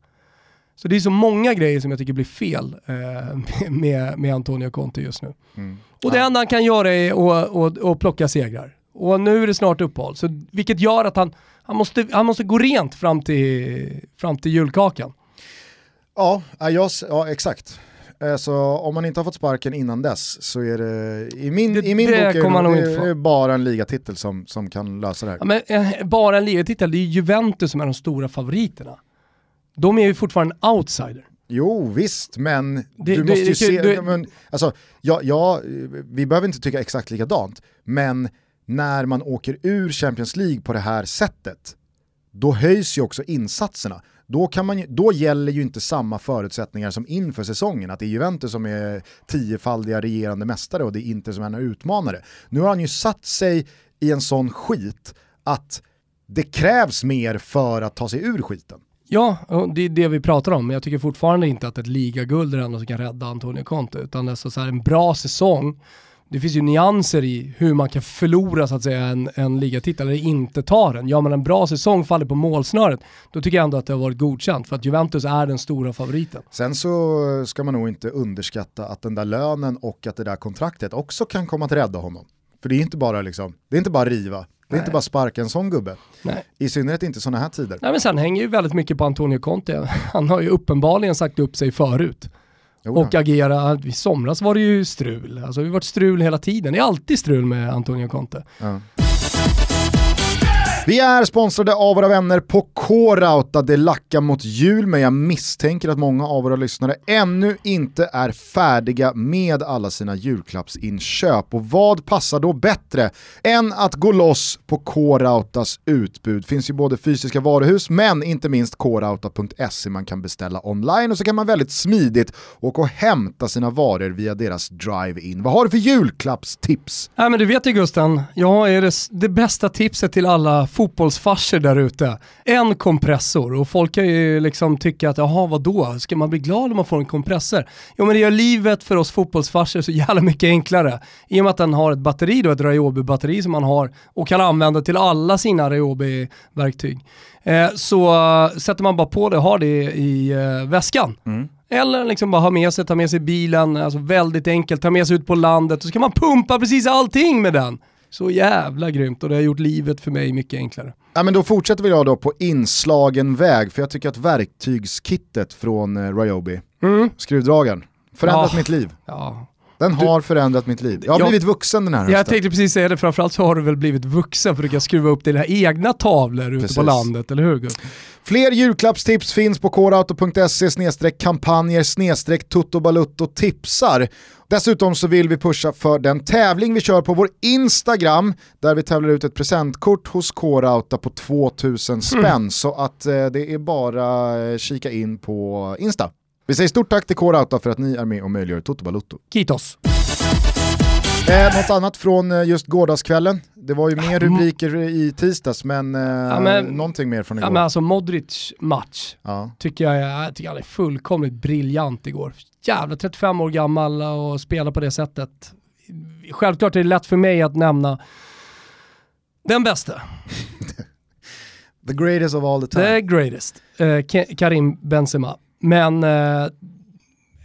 Så det är så många grejer som jag tycker blir fel eh, med, med Antonio Conte just nu. Mm. Och det enda han kan göra är att, att, att plocka segrar. Och nu är det snart uppehåll, så, vilket gör att han, han, måste, han måste gå rent fram till, fram till julkakan. Ja, jag, ja exakt. Så om man inte har fått sparken innan dess så är det, i min, det, i min bok är det bara en ligatitel som, som kan lösa det här. Ja, men, eh, bara en ligatitel, det är Juventus som är de stora favoriterna. De är ju fortfarande en outsider. Jo visst, men det, du måste ju se, du, men, alltså, ja, ja, vi behöver inte tycka exakt likadant, men när man åker ur Champions League på det här sättet, då höjs ju också insatserna. Då, kan man, då gäller ju inte samma förutsättningar som inför säsongen, att det är Juventus som är tiofaldiga regerande mästare och det är Inter som är en utmanare. Nu har han ju satt sig i en sån skit att det krävs mer för att ta sig ur skiten. Ja, det är det vi pratar om, men jag tycker fortfarande inte att ett ligaguld är det enda som kan rädda Antonio Conte, utan det är så här en bra säsong det finns ju nyanser i hur man kan förlora så att säga en, en ligatitel eller inte ta den. Gör man en bra säsong, faller på målsnöret, då tycker jag ändå att det har varit godkänt för att Juventus är den stora favoriten. Sen så ska man nog inte underskatta att den där lönen och att det där kontraktet också kan komma att rädda honom. För det är inte bara liksom, det är inte bara riva, det är Nej. inte bara sparka en sån gubbe. Nej. I synnerhet inte sådana här tider. Nej men sen hänger ju väldigt mycket på Antonio Conte. Han har ju uppenbarligen sagt upp sig förut. Och agera, i somras var det ju strul. Alltså det har varit strul hela tiden. Det är alltid strul med Antonio Conte. Ja. Vi är sponsrade av våra vänner på K-Rauta. Det lackar mot jul men jag misstänker att många av våra lyssnare ännu inte är färdiga med alla sina julklappsinköp. Och vad passar då bättre än att gå loss på K-Rautas utbud? Finns ju både fysiska varuhus men inte minst krauta.se man kan beställa online och så kan man väldigt smidigt åka och hämta sina varor via deras drive-in. Vad har du för julklappstips? Ja, men du vet ju Gusten, jag är det, det bästa tipset till alla fotbollsfarser där ute. En kompressor och folk kan ju liksom tycka att jaha vadå, ska man bli glad om man får en kompressor? Jo men det gör livet för oss fotbollsfarser så jävla mycket enklare. I och med att den har ett batteri då, ett Ryobi-batteri som man har och kan använda till alla sina Ryobi-verktyg. Eh, så uh, sätter man bara på det och har det i uh, väskan. Mm. Eller liksom bara ha med sig, ta med sig bilen, alltså väldigt enkelt, ta med sig ut på landet och så kan man pumpa precis allting med den. Så jävla grymt och det har gjort livet för mig mycket enklare. Ja, men då fortsätter vi då på inslagen väg, för jag tycker att verktygskittet från eh, Ryobi, mm. skruvdragaren, förändrat ja. mitt liv. Ja. Den har förändrat mitt liv. Jag har jag, blivit vuxen den här hösten. Jag tänkte precis säga det, framförallt så har du väl blivit vuxen för du kan skruva upp dina egna tavlor precis. ute på landet, eller hur? Fler julklappstips finns på korauto.se kampanjer tuttobalutto tipsar. Dessutom så vill vi pusha för den tävling vi kör på vår Instagram där vi tävlar ut ett presentkort hos Korauta på 2000 spänn. Mm. Så att eh, det är bara eh, kika in på Insta. Vi säger stort tack till Korauta för att ni är med och möjliggör Toto Balutto. Kitos! Eh, något annat från eh, just gårdagskvällen? Det var ju mer rubriker i tisdags men, eh, ja, men någonting mer från igår. Ja, men alltså Modric match ja. tycker jag, jag tycker han är fullkomligt briljant igår. Jävla 35 år gammal och spela på det sättet. Självklart är det lätt för mig att nämna den bästa. the greatest of all the time. The greatest. Eh, Karim Benzema. Men eh,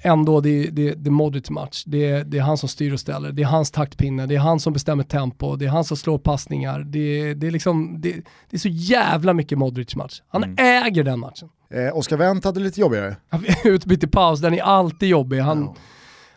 ändå, det, det, det är Modric match. Det, det är han som styr och ställer. Det är hans taktpinne. Det är han som bestämmer tempo. Det är han som slår passningar. Det, det, är, liksom, det, det är så jävla mycket Modric match. Han mm. äger den matchen. Eh, Oscar Wendt hade lite jobbigare. Utbytt i paus, den är alltid jobbig. Han, ja.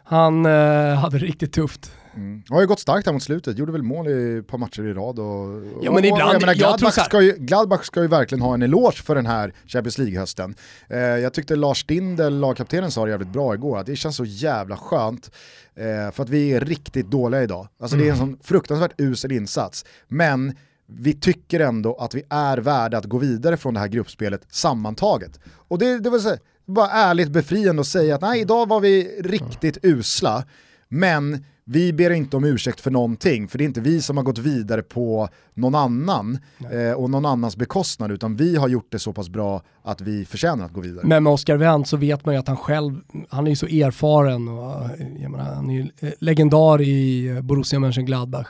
han eh, hade riktigt tufft. Mm. har ju gått starkt här mot slutet, gjorde väl mål i ett par matcher i rad. Och, ja, men ibland, och, jag menar, Gladbach, jag ska ju, Gladbach ska ju verkligen ha en eloge för den här Champions League-hösten. Eh, jag tyckte Lars Stindl, lagkaptenen, sa det jävligt bra igår, att det känns så jävla skönt eh, för att vi är riktigt dåliga idag. Alltså mm. det är en mm. sån fruktansvärt usel insats. Men vi tycker ändå att vi är värda att gå vidare från det här gruppspelet sammantaget. Och det, det var så, bara ärligt befriande att säga att nej, idag var vi riktigt usla, men vi ber inte om ursäkt för någonting, för det är inte vi som har gått vidare på någon annan eh, och någon annans bekostnad, utan vi har gjort det så pass bra att vi förtjänar att gå vidare. Men med Oscar Wendt så vet man ju att han själv, han är ju så erfaren och menar, han är ju legendar i Borussia Mönchengladbach.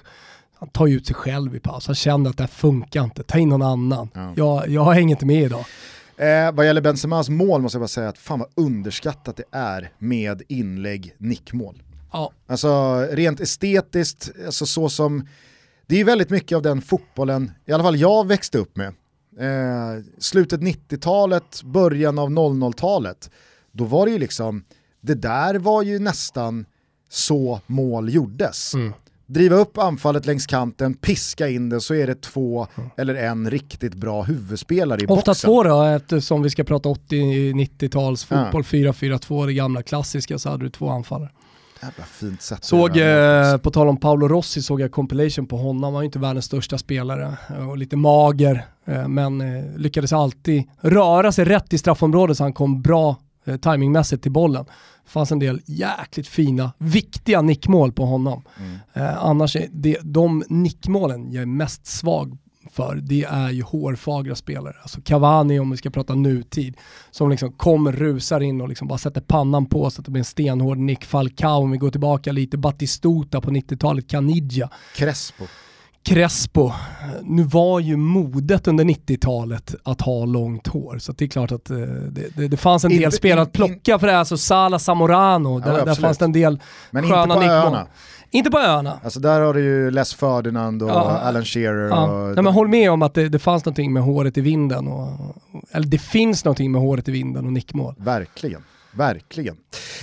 Han tar ju ut sig själv i paus, han känner att det här funkar inte, ta in någon annan. Ja. Jag, jag hänger inte med idag. Eh, vad gäller Benzemas mål måste jag bara säga att fan vad underskattat det är med inlägg, nickmål. Ja. Alltså rent estetiskt, alltså så som, det är väldigt mycket av den fotbollen, i alla fall jag växte upp med. Eh, slutet 90-talet, början av 00-talet, då var det ju liksom, det där var ju nästan så mål gjordes. Mm. Driva upp anfallet längs kanten, piska in det så är det två mm. eller en riktigt bra huvudspelare i Ofta boxen. Ofta två då, eftersom vi ska prata 80-90-tals fotboll, ja. 4-4-2, det gamla klassiska, så hade du två anfallare. Jävla fint sätt. Såg, eh, på tal om Paolo Rossi, såg jag compilation på honom. Han var ju inte världens största spelare eh, och lite mager. Eh, men eh, lyckades alltid röra sig rätt i straffområdet så han kom bra eh, timingmässigt till bollen. Det fanns en del jäkligt fina, viktiga nickmål på honom. Mm. Eh, annars är det de nickmålen jag är mest svag för, det är ju hårfagra spelare. Alltså Cavani om vi ska prata nutid, som liksom kommer, rusar in och liksom bara sätter pannan på så att det blir en stenhård Nick Falcao. Om vi går tillbaka lite, Batistuta på 90-talet, Caniggia. Crespo. Crespo. Nu var ju modet under 90-talet att ha långt hår, så det är klart att eh, det, det, det fanns en del spelare att plocka för det. Alltså Sala Zamorano, ja, där, där fanns det en del Men sköna nickmål. Inte på öarna. Alltså där har du ju Les Ferdinand och ja. Alan Shearer. Ja. Och Nej, men håll med om att det, det fanns någonting med håret i vinden. Och, eller det finns någonting med håret i vinden och nickmål. Verkligen. Verkligen.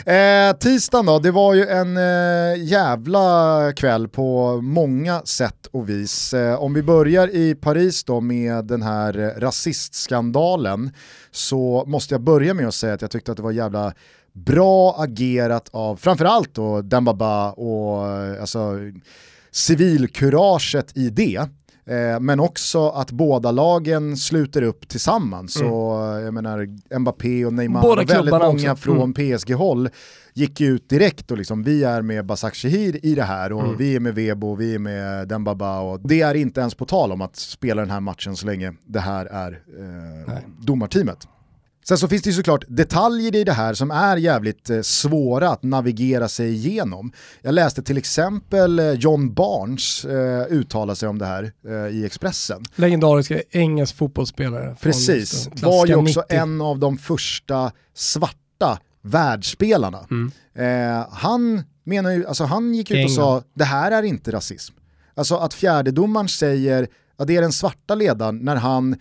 Eh, tisdagen då, det var ju en eh, jävla kväll på många sätt och vis. Eh, om vi börjar i Paris då med den här eh, rasistskandalen så måste jag börja med att säga att jag tyckte att det var jävla bra agerat av framförallt då Dembaba och alltså civilkuraget i det. Eh, men också att båda lagen sluter upp tillsammans. Mm. Så jag menar Mbappé och Neymar båda och väldigt många också. från mm. PSG-håll gick ut direkt och liksom vi är med Basak Shehir i det här och mm. vi är med Vebo, vi är med Dembaba och det är inte ens på tal om att spela den här matchen så länge det här är eh, domarteamet. Sen så finns det ju såklart detaljer i det här som är jävligt eh, svåra att navigera sig igenom. Jag läste till exempel eh, John Barnes eh, uttala sig om det här eh, i Expressen. Legendariska engelsk fotbollsspelare. Precis, var ju också 90. en av de första svarta världsspelarna. Mm. Eh, han menar ju, alltså han gick ut och sa det här är inte rasism. Alltså att fjärdedomaren säger att det är den svarta ledaren när han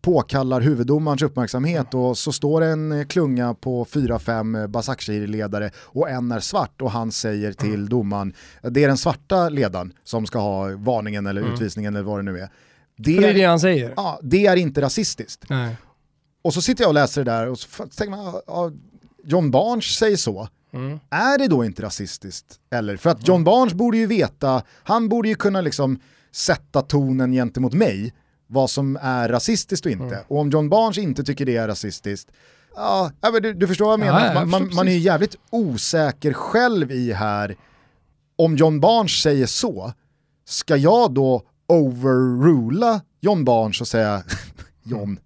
påkallar huvuddomarens uppmärksamhet och så står en eh, klunga på 4-5 Basakshiri-ledare och en är svart och han säger till mm. domaren, det är den svarta ledaren som ska ha varningen eller mm. utvisningen eller vad det nu är. Det, det är det han säger. Ja, det är inte rasistiskt. Nej. Och så sitter jag och läser det där och så tänker man, ja, John Barnes säger så. Mm. Är det då inte rasistiskt? Eller? För att John mm. Barnes borde ju veta, han borde ju kunna liksom sätta tonen gentemot mig vad som är rasistiskt och inte. Mm. Och om John Barnes inte tycker det är rasistiskt, ja, du, du förstår vad jag menar. Ja, ja, man, man, är ju jävligt osäker själv i här, om John Barnes säger så, ska jag då overrula John Barnes och säga John,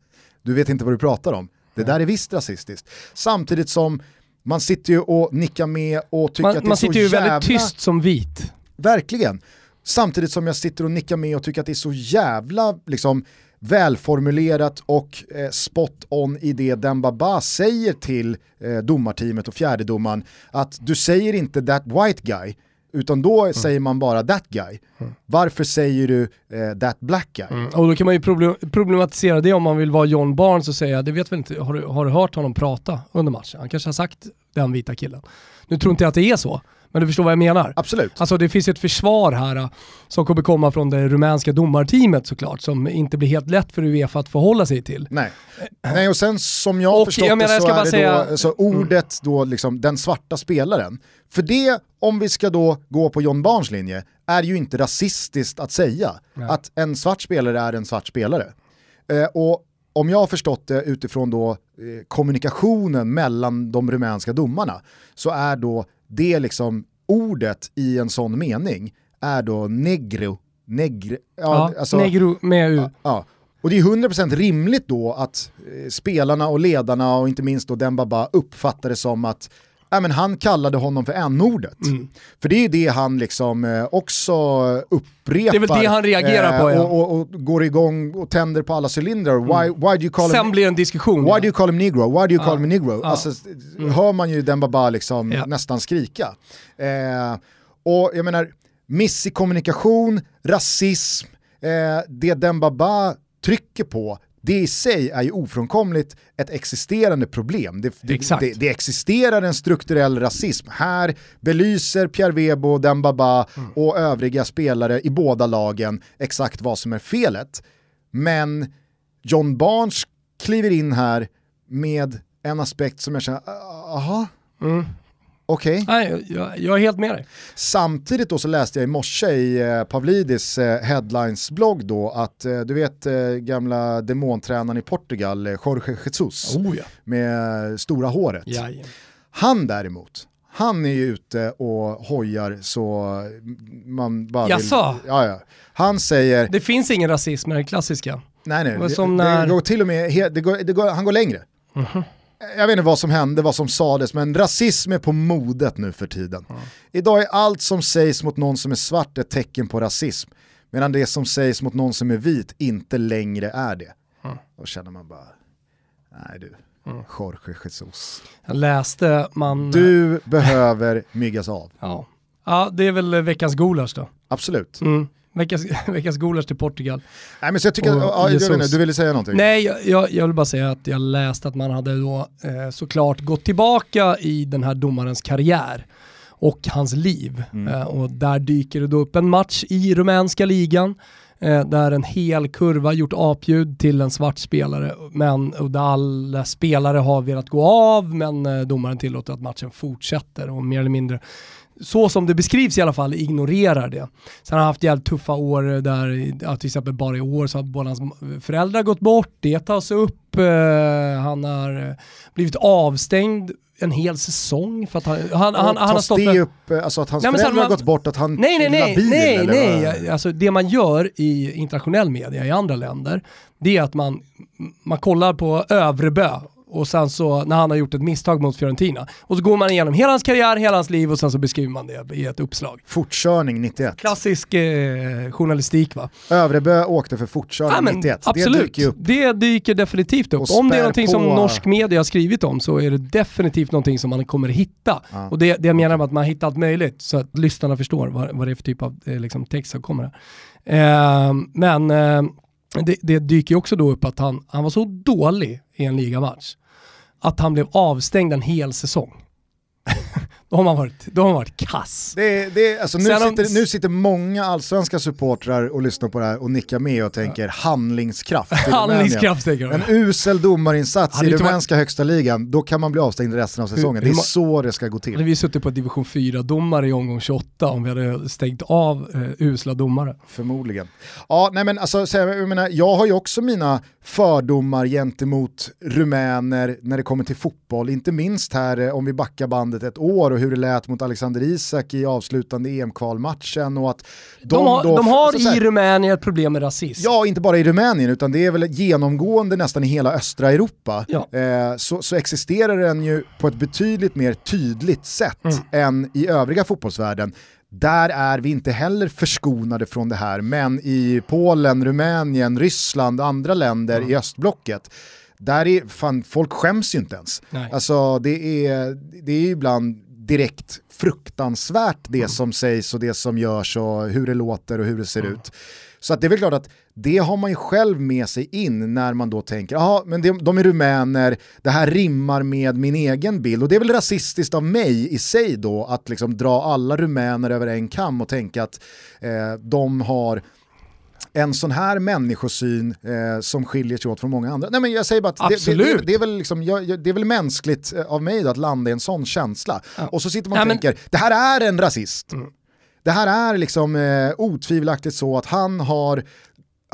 du vet inte vad du pratar om. Det där är visst rasistiskt. Samtidigt som man sitter ju och nickar med och tycker man, att det är så jävla... Man sitter ju väldigt tyst som vit. Verkligen. Samtidigt som jag sitter och nickar med och tycker att det är så jävla liksom, välformulerat och eh, spot on i det Dembaba säger till eh, domarteamet och fjärdedomaren att du säger inte that white guy utan då mm. säger man bara that guy. Mm. Varför säger du eh, that black guy? Mm. Och då kan man ju problematisera det om man vill vara John Barnes och säga, det vet väl inte, har du, har du hört honom prata under matchen? Han kanske har sagt den vita killen. Nu tror inte jag att det är så, men du förstår vad jag menar? Absolut. Alltså det finns ett försvar här äh, som kommer komma från det rumänska domarteamet såklart, som inte blir helt lätt för Uefa att förhålla sig till. Nej, Nej och sen som jag har förstått jag menar, det så är det säga... då, så ordet då liksom den svarta spelaren. För det, om vi ska då gå på John Barns linje, är ju inte rasistiskt att säga Nej. att en svart spelare är en svart spelare. Eh, och om jag har förstått det utifrån då eh, kommunikationen mellan de rumänska domarna så är då det liksom ordet i en sån mening är då negro. Negre, ja, ja alltså, negro med u. Ja, ja. Och det är 100% rimligt då att eh, spelarna och ledarna och inte minst då Dembaba uppfattar det som att ja, men han kallade honom för n-ordet. Mm. För det är ju det han liksom eh, också upprepar. Det är väl det han reagerar på ja. Och, och, och, går igång och tänder på alla cylindrar. Mm. Why, why do you call Sen him, blir en diskussion. Why ja. do you call him negro? Why do you call him negro? Alltså, mm. hör man ju Dembaba liksom nästan skrika. Eh, och jag menar, miss i kommunikation, rasism, eh, det Dembaba trycker på det i sig är ju ofrånkomligt ett existerande problem. Det, det, det, det, existerar en strukturell rasism. Här belyser Pierre Webo, Dembaba mm. och övriga spelare i båda lagen exakt vad som är felet. Men John Barnes kliver in här med en aspekt som jag känner, aha, mm. Okej. Okay. Nej, jag, jag, är helt med dig. Samtidigt då så läste jag i morse i eh, Pavlidis eh, headlines-blogg då att eh, du vet eh, gamla demontränaren i Portugal, eh, Jorge Jesus, oh, ja. med stora håret. Jaja. Han däremot, han är ju ute och hojar så man bara vill... Ja, ja. Han säger... Det finns ingen rasism, är det klassiska. Nej, nej. Det, det, när... det går till och med, det går, det går, han går längre. Mm -hmm jag vet inte vad som hände, vad som sades, men rasism är på modet nu för tiden. Mm. Idag är allt som sägs mot någon som är svart ett tecken på rasism, medan det som sägs mot någon som är vit inte längre är det. Mm. Då känner man bara, nej du, mm. Jorge Jesus. Jag läste man... Du behöver myggas av. Ja. ja, det är väl veckans gulasch då. Absolut. Mm. Veckans, veckans Gulasch till Portugal. Nej, men så jag tycker, Och ja, jag Jesus. vet inte, du ville säga någonting? Nej, jag, jag, jag vill bara säga att jag läste att man hade då eh, såklart gått tillbaka i den här domarens karriär och hans liv. Mm. Eh, och där dyker det då upp en match i rumänska ligan eh, där en hel kurva gjort apljud till en svart spelare men, och där alla spelare har velat gå av men eh, domaren tillåter att matchen fortsätter och mer eller mindre så som det beskrivs i alla fall, ignorerar det. Sen har han haft jävligt tuffa år där, ja, till exempel bara i år så har båda hans föräldrar gått bort, det tas upp, eh, han har blivit avstängd en hel säsong för att han, han, han, han har stått det upp, eh, alltså att hans Nej, föräldrar här, har man- gått bort, att han Nej, nej, nej, labil, nej, eller nej. vad? Alltså det man gör i internationell media i andra länder, det är att man, man kollar på Övrebö och sen så när han har gjort ett misstag mot Fiorentina. Och så går man igenom hela hans karriär, hela hans liv och sen så beskriver man det i ett uppslag. Fortkörning 91. Klassisk eh, journalistik va? Övrebö åkte för fortkörning Ja, men 91. Det absolut, dyker ju upp. det dyker definitivt upp. Om det är någonting som på- norsk media har skrivit om så är det definitivt någonting som man kommer hitta. Ja. Och det, det jag menar med att man hittar allt möjligt så att lyssnarna förstår vad, vad det är för typ av eh, liksom, text som kommer. Eh, men eh, det, det dyker ju också då upp att han, han var så dålig i en ligamatch att han blev avstängd en hel säsong då, har man varit, då har man varit kass. Det, det, alltså nu, Sen sitter, nu sitter många allsvenska supportrar och lyssnar på det här och nickar med och tänker handlingskraft. i Rumänien. Handlingskraft tänker En usel domarinsats Hade i rumänska högsta ligan, då kan man bli avstängd resten av säsongen. Det hur är ma- så det ska gå Hade till. vi suttit på division 4-domare i omgång 28 om vi hade stängt av eh, usla domare. Förmodligen. Ja, nej men alltså, så jag, jag, menar, jag har ju också mina fördomar gentemot rumäner när det kommer till fotboll. Inte minst här eh, om vi backar bandet ett år och hur det lät mot Alexander Isak i avslutande EM-kvalmatchen och att de, De, har, då, de har alltså, i Rumänien ett problem med rasism. Ja, inte bara i Rumänien utan det är väl genomgående nästan i hela östra Europa. Ja. Eh, så, så existerar den ju på ett betydligt mer tydligt sätt Mm. än i övriga fotbollsvärlden. Där är vi inte heller förskonade från det här, men i Polen, Rumänien, Ryssland andra länder Mm. i östblocket, där är fan, folk skäms ju inte ens. Nej. Alltså det är, det är ibland direkt fruktansvärt det Mm. som sägs och det som görs och hur det låter och hur det ser Mm. ut. Så att det är väl klart att det har man ju själv med sig in när man då tänker, jaha men de, de är rumäner, det här rimmar med min egen bild. Och det är väl rasistiskt av mig i sig då att liksom dra alla rumäner över en kam och tänka att eh, de har en sån här människosyn eh, som skiljer sig åt från många andra. Nej men jag säger bara att det, det, det, det, är väl liksom, jag, det är väl mänskligt eh, av mig då att landa i en sån känsla. Ja. Och så sitter man och men- tänker, det här är en rasist. Mm. Det här är liksom eh, otvivelaktigt så att han har,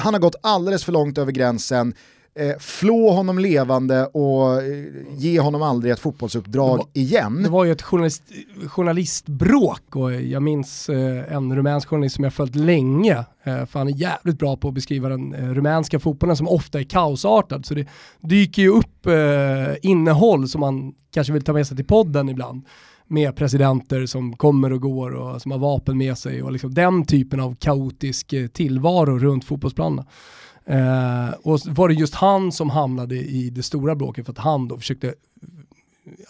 han har gått alldeles för långt över gränsen, eh, flå honom levande och eh, ge honom aldrig ett fotbollsuppdrag Det var- igen. Det var ju ett journalist, journalistbråk och jag minns eh, en rumänsk journalist som jag följt länge, eh, för han är jävligt bra på att beskriva den rumänska fotbollen som ofta är kaosartad. Så det dyker ju upp eh, innehåll som man kanske vill ta med sig till podden ibland med presidenter som kommer och går och som har vapen med sig och liksom den typen av kaotisk eh, tillvaro runt fotbollsplanerna. Eh, och var det just han som hamnade i det stora bråket för att han då försökte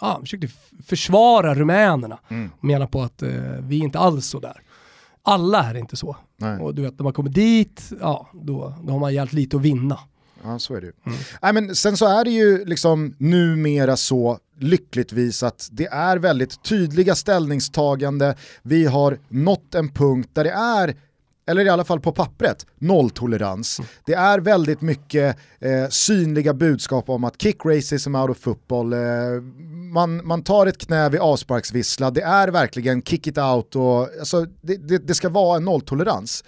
ja, försökte försvara rumänerna. Mm. Och menar på att eh, vi är inte alls så där. Alla är inte så. Nej. Och du vet, när man kommer dit, ja, då, då har man jävligt lite att vinna. Ja, så är det ju. Mm. Nej, men sen så är det ju liksom numera så lyckligtvis att det är väldigt tydliga ställningstagande. Vi har nått en punkt där det är eller i alla fall på pappret, nolltolerans. Det är väldigt mycket eh, synliga budskap om att kick racism out of football, eh, man, man tar ett knä vid avsparksvissla, det är verkligen kick it out och alltså, det, det, det ska vara en nolltolerans.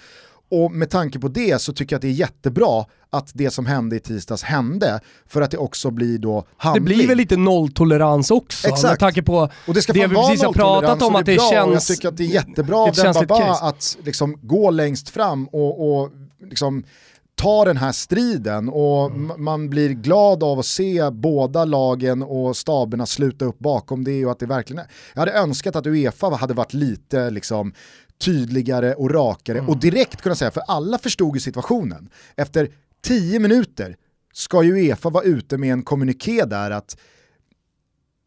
Och med tanke på det så tycker jag att det är jättebra att det som hände i tisdags hände, för att det också blir då Det handling. blir väl lite nolltolerans också Exakt. med tanke på Och det ska det vi precis har pratat om att det bra, och Jag känns- tycker att det är jättebra det av Dembaba att liksom gå längst fram och, och liksom ta den här striden och Mm. man blir glad av att se båda lagen och staberna sluta upp bakom det och att det verkligen är. Jag hade önskat att Uefa hade varit lite liksom tydligare och rakare Mm. och direkt kunna säga, för alla förstod ju situationen. Efter tio minuter ska ju Uefa vara ute med en kommuniké där att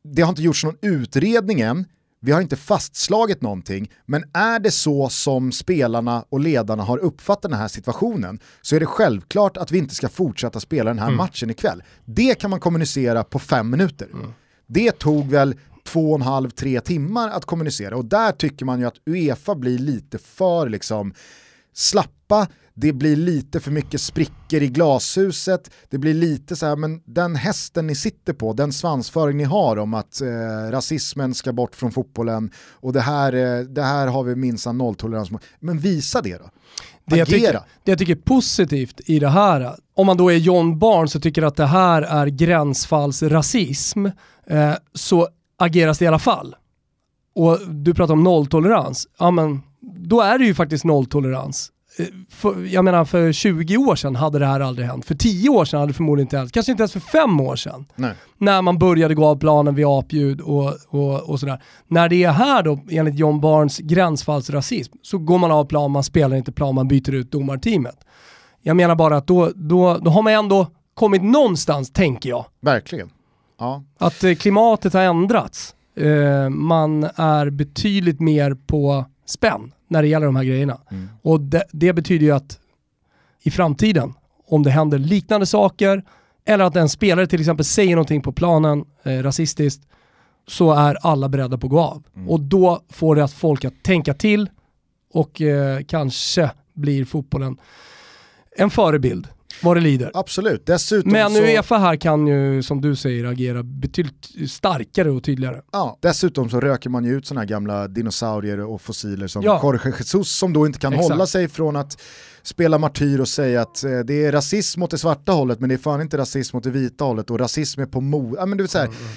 det har inte gjorts någon utredning än, vi har inte fastslagit någonting, men är det så som spelarna och ledarna har uppfattat den här situationen så är det självklart att vi inte ska fortsätta spela den här mm. matchen ikväll. Det kan man kommunicera på fem minuter. Mm. Det tog väl två och en halv, tre timmar att kommunicera och där tycker man ju att Uefa blir lite för liksom slappa, det blir lite för mycket sprickor i glashuset, det blir lite så här, men den hästen ni sitter på, den svansföring ni har om att eh, rasismen ska bort från fotbollen och det här, eh, det här har vi minsann nolltolerans mot. Men visa det då. Det jag, tycker, det jag tycker är positivt i det här, om man då är John Barnes och tycker att det här är gränsfallsrasism, eh, så ageras det i alla fall. Och du pratar om nolltolerans, ja men då är det ju faktiskt nolltolerans för, jag menar för 20 år sedan hade det här aldrig hänt. För 10 år sedan hade det förmodligen inte hänt. Kanske inte ens för 5 år sedan. Nej. När man började gå av planen vid apljud och, och, och sådär. När det är här då, enligt John Barnes gränsfallsrasism, så går man av plan, man spelar inte plan, man byter ut domarteamet. Jag menar bara att då, då, då har man ändå kommit någonstans, tänker jag. Verkligen. Ja. Att eh, klimatet har ändrats. Eh, man är betydligt mer på spänn när det gäller de här grejerna. Mm. Och det, det, betyder ju att i framtiden, om det händer liknande saker, eller att en spelare till exempel säger någonting på planen eh, rasistiskt, så är alla beredda på att gå av. Mm. Och då får det att folk att tänka till och eh, kanske blir fotbollen en förebild vad det lider. Absolut, dessutom Men så... Uefa här kan ju, som du säger, agera betydligt starkare och tydligare. Ja, dessutom så röker man ju ut sådana här gamla dinosaurier och fossiler som ja. Jorge Jesus som då inte kan Exakt. hålla sig från att spela martyr och säga att eh, det är rasism mot det svarta hållet men det är fan inte rasism mot det vita hållet och rasism är på mod. Ja, men det vill säga, mm, mm.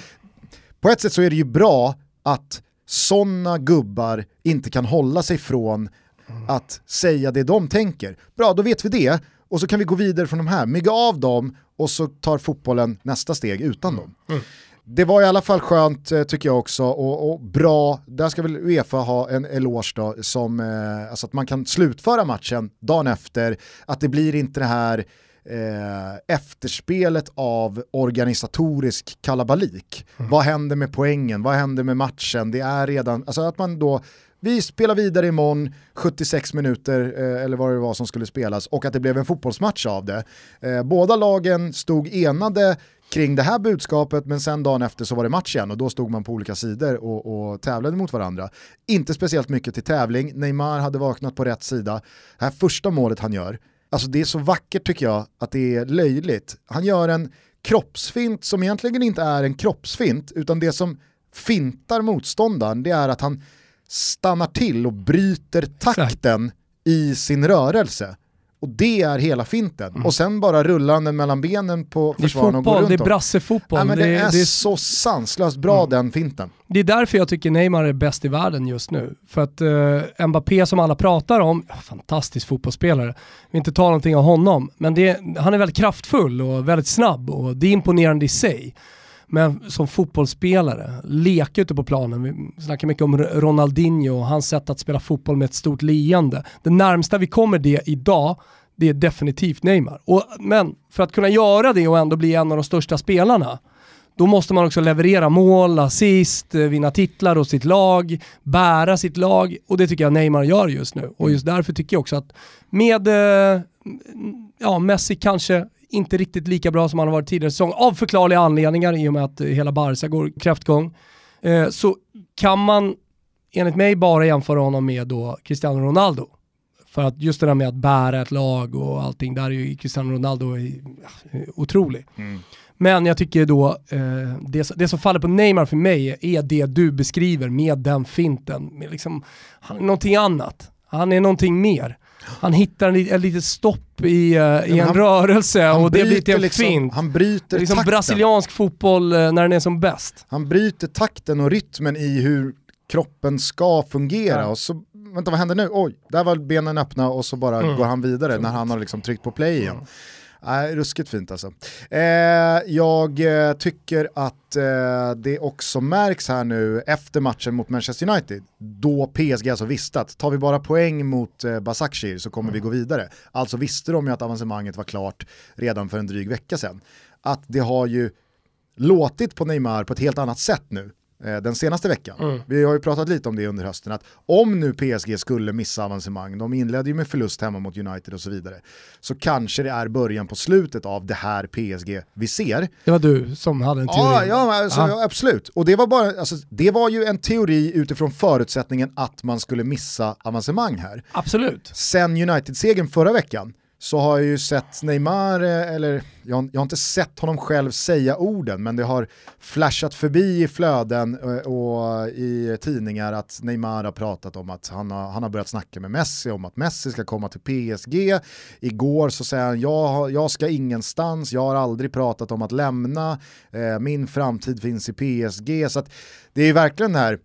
På ett sätt så är det ju bra att sådana gubbar inte kan hålla sig från mm. att säga det de tänker. Bra, då vet vi det och så kan vi gå vidare från de här, mygga av dem och så tar fotbollen nästa steg utan dem. Mm. Det var i alla fall skönt eh, tycker jag också och, och, bra, där ska väl Uefa ha en eloge då, som, eh, alltså att man kan slutföra matchen dagen efter, att det blir inte det här eh, efterspelet av organisatorisk kalabalik. Mm. Vad händer med poängen? Vad händer med matchen? Det är redan, alltså att man då vi spelar vidare imorgon, 76 minuter eh, eller vad det var som skulle spelas och att det blev en fotbollsmatch av det. Eh, båda lagen stod enade kring det här budskapet men sen dagen efter så var det match igen och då stod man på olika sidor och, och tävlade mot varandra. Inte speciellt mycket till tävling, Neymar hade vaknat på rätt sida. Det här första målet han gör, alltså det är så vackert tycker jag att det är löjligt. Han gör en kroppsfint som egentligen inte är en kroppsfint utan det som fintar motståndaren det är att han stannar till och bryter takten Exakt. i sin rörelse. Och det är hela finten. Mm. Och sen bara rullar den mellan benen på försvararen och går runt Det är brassefotboll. Men det, det, är, det är så sanslöst bra mm. den finten. Det är därför jag tycker Neymar är bäst i världen just nu. För att uh, Mbappé som alla pratar om, fantastisk fotbollsspelare, vi inte ta någonting av honom, men det, han är väldigt kraftfull och väldigt snabb och det är imponerande i sig. Men som fotbollsspelare, leka ute på planen. Vi snackar mycket om Ronaldinho och hans sätt att spela fotboll med ett stort leende. Det närmsta vi kommer det idag, det är definitivt Neymar. Och, men för att kunna göra det och ändå bli en av de största spelarna, då måste man också leverera mål, assist, vinna titlar hos sitt lag, bära sitt lag och det tycker jag Neymar gör just nu. Och just därför tycker jag också att med eh, ja, Messi kanske inte riktigt lika bra som han har varit tidigare säsong, av förklarliga anledningar i och med att hela Barca går kräftgång. Eh, så kan man enligt mig bara jämföra honom med då Cristiano Ronaldo. För att just det där med att bära ett lag och allting, där är ju Cristiano Ronaldo otrolig. Mm. Men jag tycker då, eh, det, det, som faller på Neymar för mig är det du beskriver med den finten. Med liksom, han är någonting annat. Han är någonting mer han hittar en, en litet stopp i, uh, i en han, rörelse han och det blir till en liksom, fint. Han bryter liksom takten. brasiliansk fotboll uh, när den är som bäst. Han bryter takten och rytmen i hur kroppen ska fungera ja. och så, vänta vad händer nu? Oj, där var benen öppna och så bara mm. går han vidare när han har liksom tryckt på play igen. Mm. Nej, ruskigt fint alltså. Eh, jag eh, tycker att eh, det också märks här nu efter matchen mot Manchester United, då PSG alltså visste att tar vi bara poäng mot eh, Basakshir så kommer mm. vi gå vidare. Alltså visste de ju att avancemanget var klart redan för en dryg vecka sedan. Att det har ju låtit på Neymar på ett helt annat sätt nu den senaste veckan. Mm. Vi har ju pratat lite om det under hösten, att om nu PSG skulle missa avancemang, de inledde ju med förlust hemma mot United och så vidare, så kanske det är början på slutet av det här PSG vi ser. Det var du som hade en teori? Ja, ja alltså, absolut. Och det var, bara, alltså, det var ju en teori utifrån förutsättningen att man skulle missa avancemang här. Absolut. Sen United-segern förra veckan, så har jag ju sett Neymar, eh, eller jag, jag, har inte sett honom själv säga orden, men det har flashat förbi i flöden och, eh, och i tidningar att Neymar har pratat om att han har, han har börjat snacka med Messi om att Messi ska komma till PSG. Igår så säger han, jag, jag ska ingenstans, jag har aldrig pratat om att lämna, eh, min framtid finns i PSG. Så det är verkligen det här,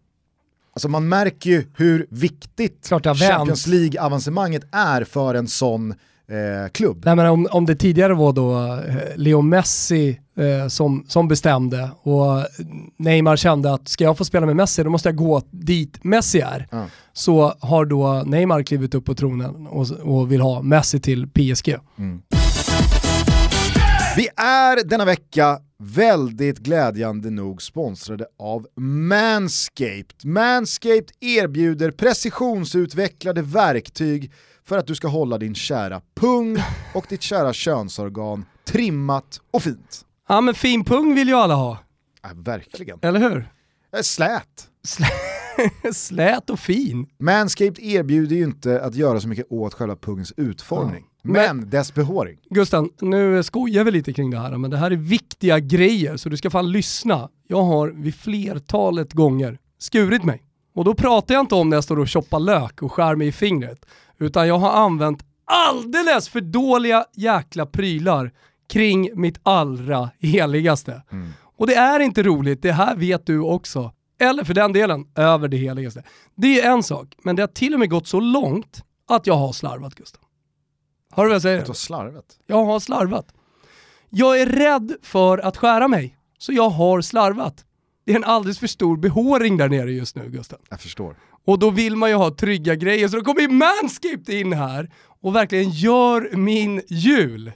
Alltså man märker ju hur viktigt Champions League-avancemanget är för en sån eh, klubb. Nej, men om, om det tidigare var då eh, Leo Messi eh, som, som bestämde och Neymar kände att ska jag få spela med Messi då måste jag gå dit Messi är. Mm. Så har då Neymar klivit upp på tronen och, och vill ha Messi till PSG. Mm. Vi är denna vecka väldigt glädjande nog sponsrade av Manscaped. Manscaped erbjuder precisionsutvecklade verktyg för att du ska hålla din kära pung och ditt kära könsorgan trimmat och fint. Ja men fin pung vill ju alla ha. Ja, verkligen. Eller hur? Slät. Slät och fin. Manscaped erbjuder ju inte att göra så mycket åt själva pungens utformning. Ja. Men, men dess behåring. Gusten, nu skojar vi lite kring det här, men det här är viktiga grejer så du ska fan lyssna. Jag har vid flertalet gånger skurit mig. Och då pratar jag inte om när jag står och choppar lök och skär mig i fingret. Utan jag har använt alldeles för dåliga jäkla prylar kring mitt allra heligaste. Mm. Och det är inte roligt, det här vet du också. Eller för den delen, över det heligaste. Det är en sak, men det har till och med gått så långt att jag har slarvat Gustav. Har du vad jag säger? Du har slarvat? Jag har slarvat. Jag är rädd för att skära mig, så jag har slarvat. Det är en alldeles för stor behåring där nere just nu Gustav. Jag förstår. Och då vill man ju ha trygga grejer, så då kommer ju Manscaped in här och verkligen gör min jul.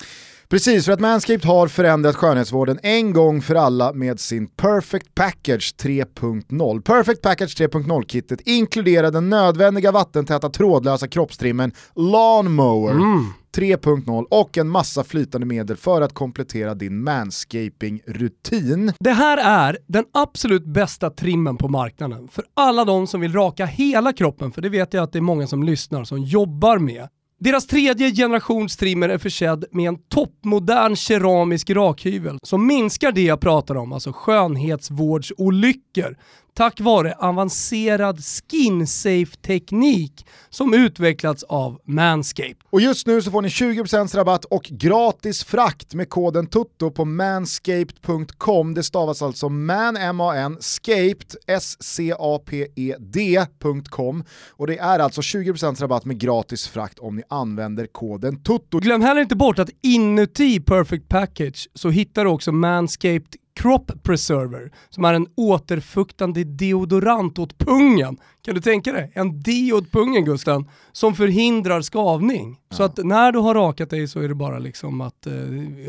Precis, för att Manscaped har förändrat skönhetsvården en gång för alla med sin Perfect Package 3.0. Perfect Package 3.0-kittet inkluderar den nödvändiga vattentäta trådlösa kroppstrimmen Lawnmower. Mm. 3.0 och en massa flytande medel för att komplettera din manscaping-rutin. Det här är den absolut bästa trimmen på marknaden för alla de som vill raka hela kroppen, för det vet jag att det är många som lyssnar som jobbar med. Deras tredje generations trimmer är försedd med en toppmodern keramisk rakhyvel som minskar det jag pratar om, alltså skönhetsvårdsolyckor, tack vare avancerad skin-safe-teknik som utvecklats av Manscaped. Och just nu så får ni 20% rabatt och gratis frakt med koden TUTTO på manscaped.com. Det stavas alltså man, M-A-N, scaped, S-C-A-P-E-D.com. Och det är alltså 20% rabatt med gratis frakt om ni använder koden TUTTO. Glöm heller inte bort att inuti Perfect Package så hittar du också Manscaped Crop Preserver som är en återfuktande deodorant åt pungen. Kan du tänka dig? En åt pungen Gusten, som förhindrar skavning. Ja. Så att när du har rakat dig så är det bara liksom att eh,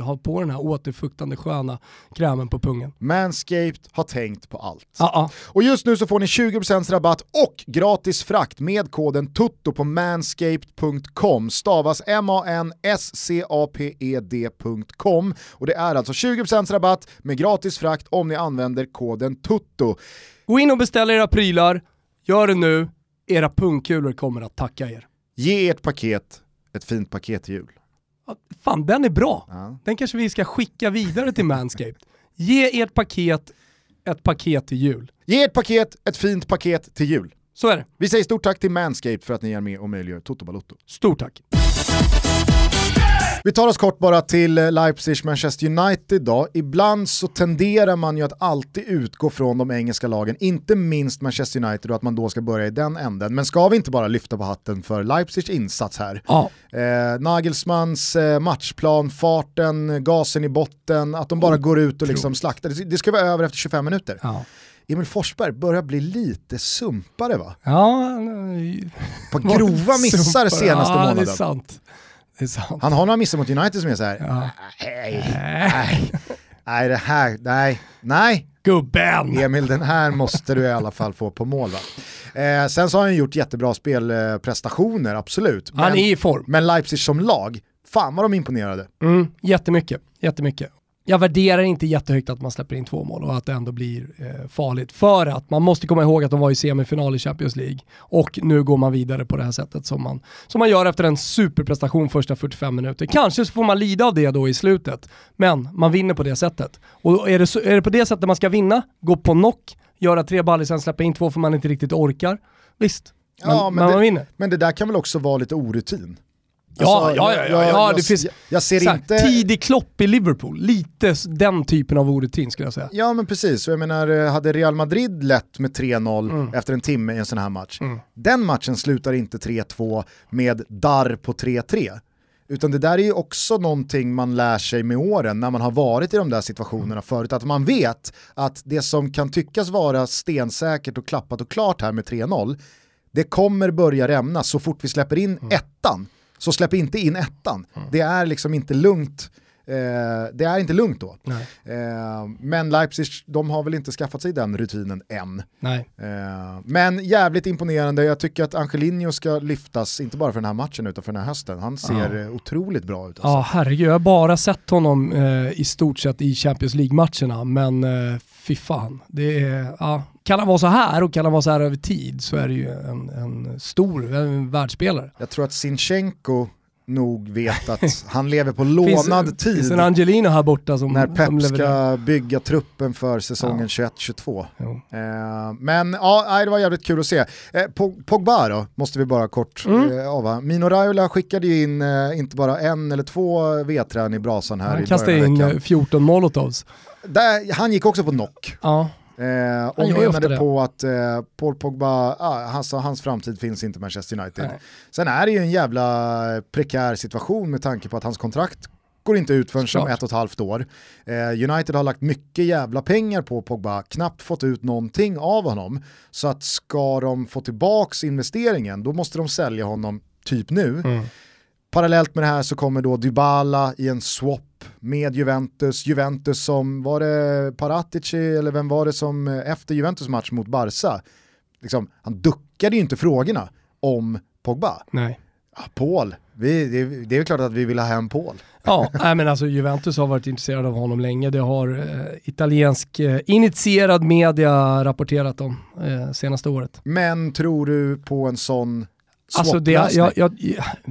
ha på den här återfuktande sköna krämen på pungen. Manscaped har tänkt på allt. Ja. Och just nu så får ni 20% rabatt och gratis frakt med koden TUTTO på manscaped.com. Stavas M-A-N-S-C-A-P-E-D.com. Och det är alltså 20% rabatt med gratis frakt om ni använder koden TUTTO. Gå in och beställ era prylar, gör det nu, era pungkulor kommer att tacka er. Ge ert paket ett fint paket till jul. Fan, den är bra. Ja. Den kanske vi ska skicka vidare till Manscaped. Ge ert paket ett paket till jul. Ge ert paket ett fint paket till jul. Så är det. Vi säger stort tack till Manscaped för att ni är med och möjliggör Toto Balotto. Stort tack. Vi tar oss kort bara till eh, Leipzig-Manchester United idag. Ibland så tenderar man ju att alltid utgå från de engelska lagen, inte minst Manchester United och att man då ska börja i den änden. Men ska vi inte bara lyfta på hatten för Leipzigs insats här? Ja. Eh, Nagelsmans eh, matchplan, farten, gasen i botten, att de bara går ut och liksom slaktar. Det ska vara över efter 25 minuter. Ja. Emil Forsberg börjar bli lite sumpare va? Ja, På grova missar senaste ja, månaden. Det är sant. Han har några missar mot United som är så här. Ja. Nej, nej. Nej, det här, nej, nej. Gubben! Emil, den här måste du i alla fall få på mål va? Eh, sen så har han gjort jättebra spelprestationer, absolut. Men, han är i form. Men Leipzig som lag, fan vad de imponerade. Mm, jättemycket, jättemycket jag värderar inte jättehögt att man släpper in två mål och att det ändå blir eh, farligt. För att man måste komma ihåg att de var i semifinal i Champions League och nu går man vidare på det här sättet som man, som man gör efter en superprestation första 45 minuter. Kanske så får man lida av det då i slutet, men man vinner på det sättet. Och är det, är det på det sättet man ska vinna, gå på knock, göra tre baller sen släppa in två för man inte riktigt orkar, visst. Man, ja, men, men det, man vinner. Men det där kan väl också vara lite orutin? Ja, alltså, ja, ja, ja, ja, det finns jag ser här, inte... tidig klopp i Liverpool, lite den typen av orutin skulle jag säga. Ja men precis, jag menar eh, hade Real Madrid lett med 3-0 mm. efter en timme i en sån här match, mm. den matchen slutar inte 3-2 med darr på 3-3. Utan det där är ju också någonting man lär sig med åren när man har varit i de där situationerna förut. Att man vet att det som kan tyckas vara stensäkert och klappat och klart här med 3-0, det kommer börja rämna så fort vi släpper in mm. ettan så släpp inte in ettan. Mm. Det är liksom inte lugnt. Eh, det är inte lugnt då. Eh, men Leipzig, de har väl inte skaffat sig den rutinen än. Eh, men jävligt imponerande, jag tycker att Angelino ska lyftas, inte bara för den här matchen utan för den här hösten. Han ser ja. otroligt bra ut. Alltså. Ja herregud, jag har bara sett honom eh, i stort sett i Champions League-matcherna, men eh, fy fan. Det är, ja, kan han vara så här och kan han vara så här över tid så är det ju en, en stor en världsspelare. Jag tror att Sinchenko nog vet att han lever på lånad finns, tid. Finns en Angelino här borta som När Pep som ska bygga truppen för säsongen ja. 21-22. Eh, men ja, det var jävligt kul att se. Eh, Pogba då, måste vi bara kort mm. eh, ava. Mino Raiola skickade ju in eh, inte bara en eller två vedträn i brasan här han i kastade in 14 molotovs. Där, han gick också på knock. Ja. Eh, och menade på att eh, Paul Pogba, ah, alltså, hans framtid finns inte i Manchester United. Nej. Sen är det ju en jävla prekär situation med tanke på att hans kontrakt går inte ut förrän om ett och ett halvt år. Eh, United har lagt mycket jävla pengar på Pogba, knappt fått ut någonting av honom. Så att ska de få tillbaks investeringen, då måste de sälja honom typ nu. Mm. Parallellt med det här så kommer då Dybala i en swap med Juventus. Juventus som, var det Paratici eller vem var det som eh, efter Juventus match mot Barca, liksom, han duckade ju inte frågorna om Pogba. Nej. Ja, Paul, vi, det, det, är klart att vi vill ha hem Paul. Ja, nej, men alltså Juventus har varit intresserade av honom länge. Det har eh, italiensk eh, initierad media rapporterat om eh, senaste året. Men tror du på en sån Alltså det, jag, jag,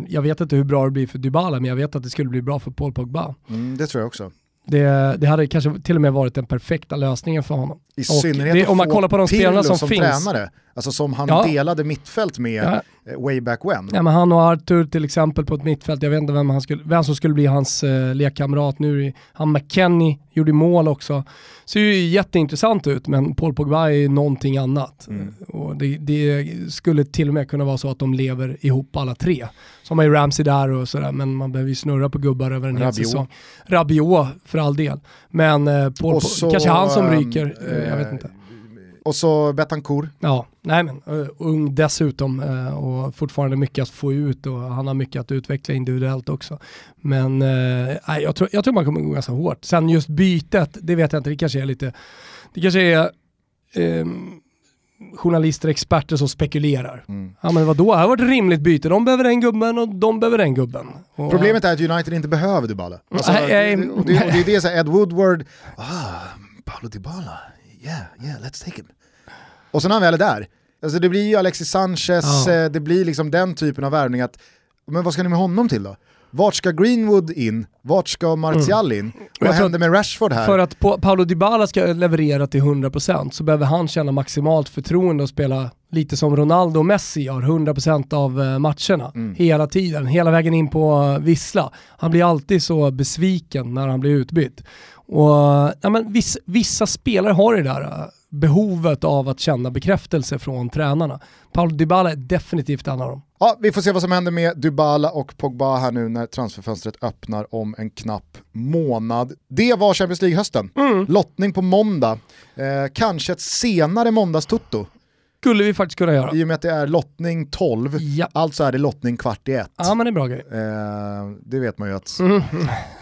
jag, vet inte hur bra det blir för Dybala, men jag vet att det skulle bli bra för Paul Pogba. Mm, det tror jag också. Det, det, hade kanske till och med varit den perfekta lösningen för honom. I synnerhet det, om man kollar på de spelarna som, som finns. tränare, alltså som han ja. delade mittfält med ja. Eh, way back when. Ja, men han och Arthur till exempel på ett mittfält, jag vet inte vem, han skulle, vem som skulle bli hans uh, lekkamrat nu. Han McKennie gjorde mål också. Ser ju jätteintressant ut, men Paul Pogba är någonting annat. Mm. Och det, det, skulle till och med kunna vara så att de lever ihop alla tre. Som har ju Ramsey där och sådär, men man behöver ju snurra på gubbar över en hel säsong. Rabiot för all del. Men uh, Paul, så, kanske han som ryker, uh, jag vet inte. Och så Betancourt. Ja, nej men ung dessutom och fortfarande mycket att få ut och han har mycket att utveckla individuellt också. Men uh, jag, tror, jag tror man kommer gå ganska hårt. Sen just bytet, det vet jag inte, det kanske är lite, det kanske är um, journalister, experter som spekulerar. Mm. Ja men vadå, här var ett rimligt byte, de behöver den gubben och de behöver den gubben. Och, Problemet är att United inte behöver Dybala. Alltså, nej, nej, och, det, och, det, och det är det, så Ed Woodward, ah, Paolo Dybala, yeah, yeah, let's take him. Och sen när han väl är där, alltså det blir ju Alexis Sanchez, ja. Eh, det blir liksom den typen av värvning att, men vad ska ni med honom till då? Vart ska Greenwood in? Vart ska Martial in? Mm. Vad händer med Rashford här? För att Paolo Dybala ska leverera till 100% så behöver han känna maximalt förtroende och spela lite som Ronaldo och Messi har 100% av eh, matcherna. Mm. Hela tiden, hela vägen in på Vissla. Han blir alltid så besviken när han blir utbytt. Och, ja, men vissa, vissa spelare har det där eh, behovet av att känna bekräftelse från tränarna. Paolo Dybala är definitivt en av dem. Ja, vi får se vad som händer med Dybala och Pogba här nu när transferfönstret öppnar om en knapp månad. Det var Champions League-hösten. Mm. Lottning på måndag. Eh, kanske ett senare måndagstutto. Skulle vi faktiskt kunna göra. I och med att det är lottning 12, Ja, alltså är det lottning kvart i ett. ja men det är bra grej. Eh, det vet man ju att Mm.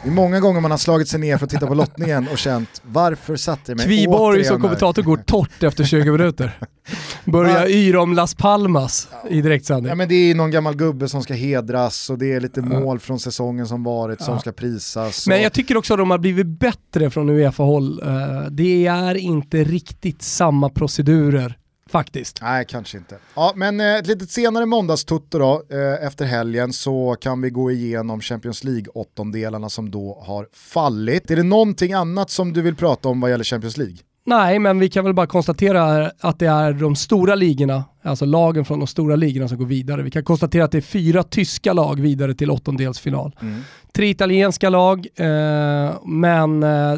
det är många gånger man har slagit sig ner för att titta på lottningen och känt varför satte jag mig Kviborg som här?" kommentator går torrt efter 20 minuter. Börjar yra om Las Palmas i direktsändning. Ja, men det är någon gammal gubbe som ska hedras och det är lite mål från säsongen som varit som Ja. ska prisas. Men jag tycker också att de har blivit bättre från Uefa-håll. Eh, Det är inte riktigt samma procedurer faktiskt. Nej, kanske inte. Ja, men eh, ett litet senare måndagstutto då, eh, efter helgen så kan vi gå igenom Champions League-åttondelarna som då har fallit. Är det någonting annat som du vill prata om vad gäller Champions League? Nej, men vi kan väl bara konstatera att det är de stora ligorna, alltså lagen från de stora ligorna som går vidare. Vi kan konstatera att det är fyra tyska lag vidare till åttondelsfinal. Tre italienska lag, eh, men eh,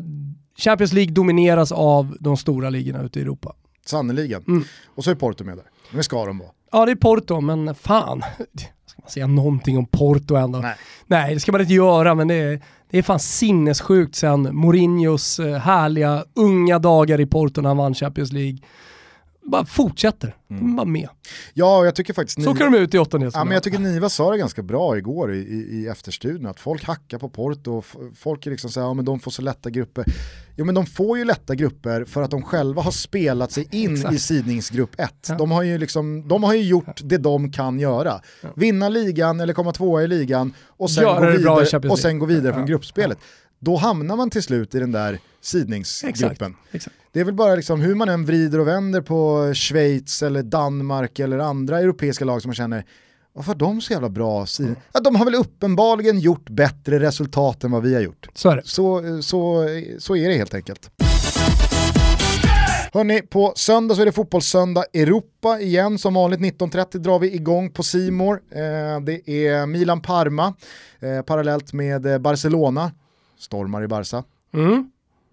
Champions League domineras av de stora ligorna ute i Europa. Sannerligen. Mm. Och så är Porto med där. Det ska de vara. Ja, det är Porto, men fan. Ska man säga någonting om Porto ändå? Nej. Nej, det ska man inte göra, men det är, det är fan sinnessjukt sen Mourinhos eh, härliga unga dagar i Porto när han vann Champions League. Bara fortsätter, Mm. de är bara med. Ja, jag tycker faktiskt... Så kan de ut i Ja, åttondelsfinal. men jag tycker Niva sa det ganska bra igår i, i, i efterstudion, att folk hackar på Porto, och folk är liksom så här, ja men de får så lätta grupper. Jo men de får ju lätta grupper för att de själva har spelat sig in Exakt. i sidningsgrupp 1. Ja. De, har ju liksom, de har ju gjort det de kan göra. Vinna ligan eller komma tvåa i ligan och sen, gå vidare, och sen gå vidare Ja. från gruppspelet. Då hamnar man till slut i den där sidningsgruppen. Exakt. Exakt. Det är väl bara liksom hur man än vrider och vänder på Schweiz eller Danmark eller andra europeiska lag som man känner varför har de så jävla bra sidor? Ja, de har väl uppenbarligen gjort bättre resultat än vad vi har gjort. Så är det. Så, så, så är det helt enkelt. Hörni, på söndag så är det fotbollssöndag Europa igen. Som vanligt 19.30 drar vi igång på Simor. Eh, det är Milan-Parma eh, parallellt med eh, Barcelona. Stormar i Barca. Mm.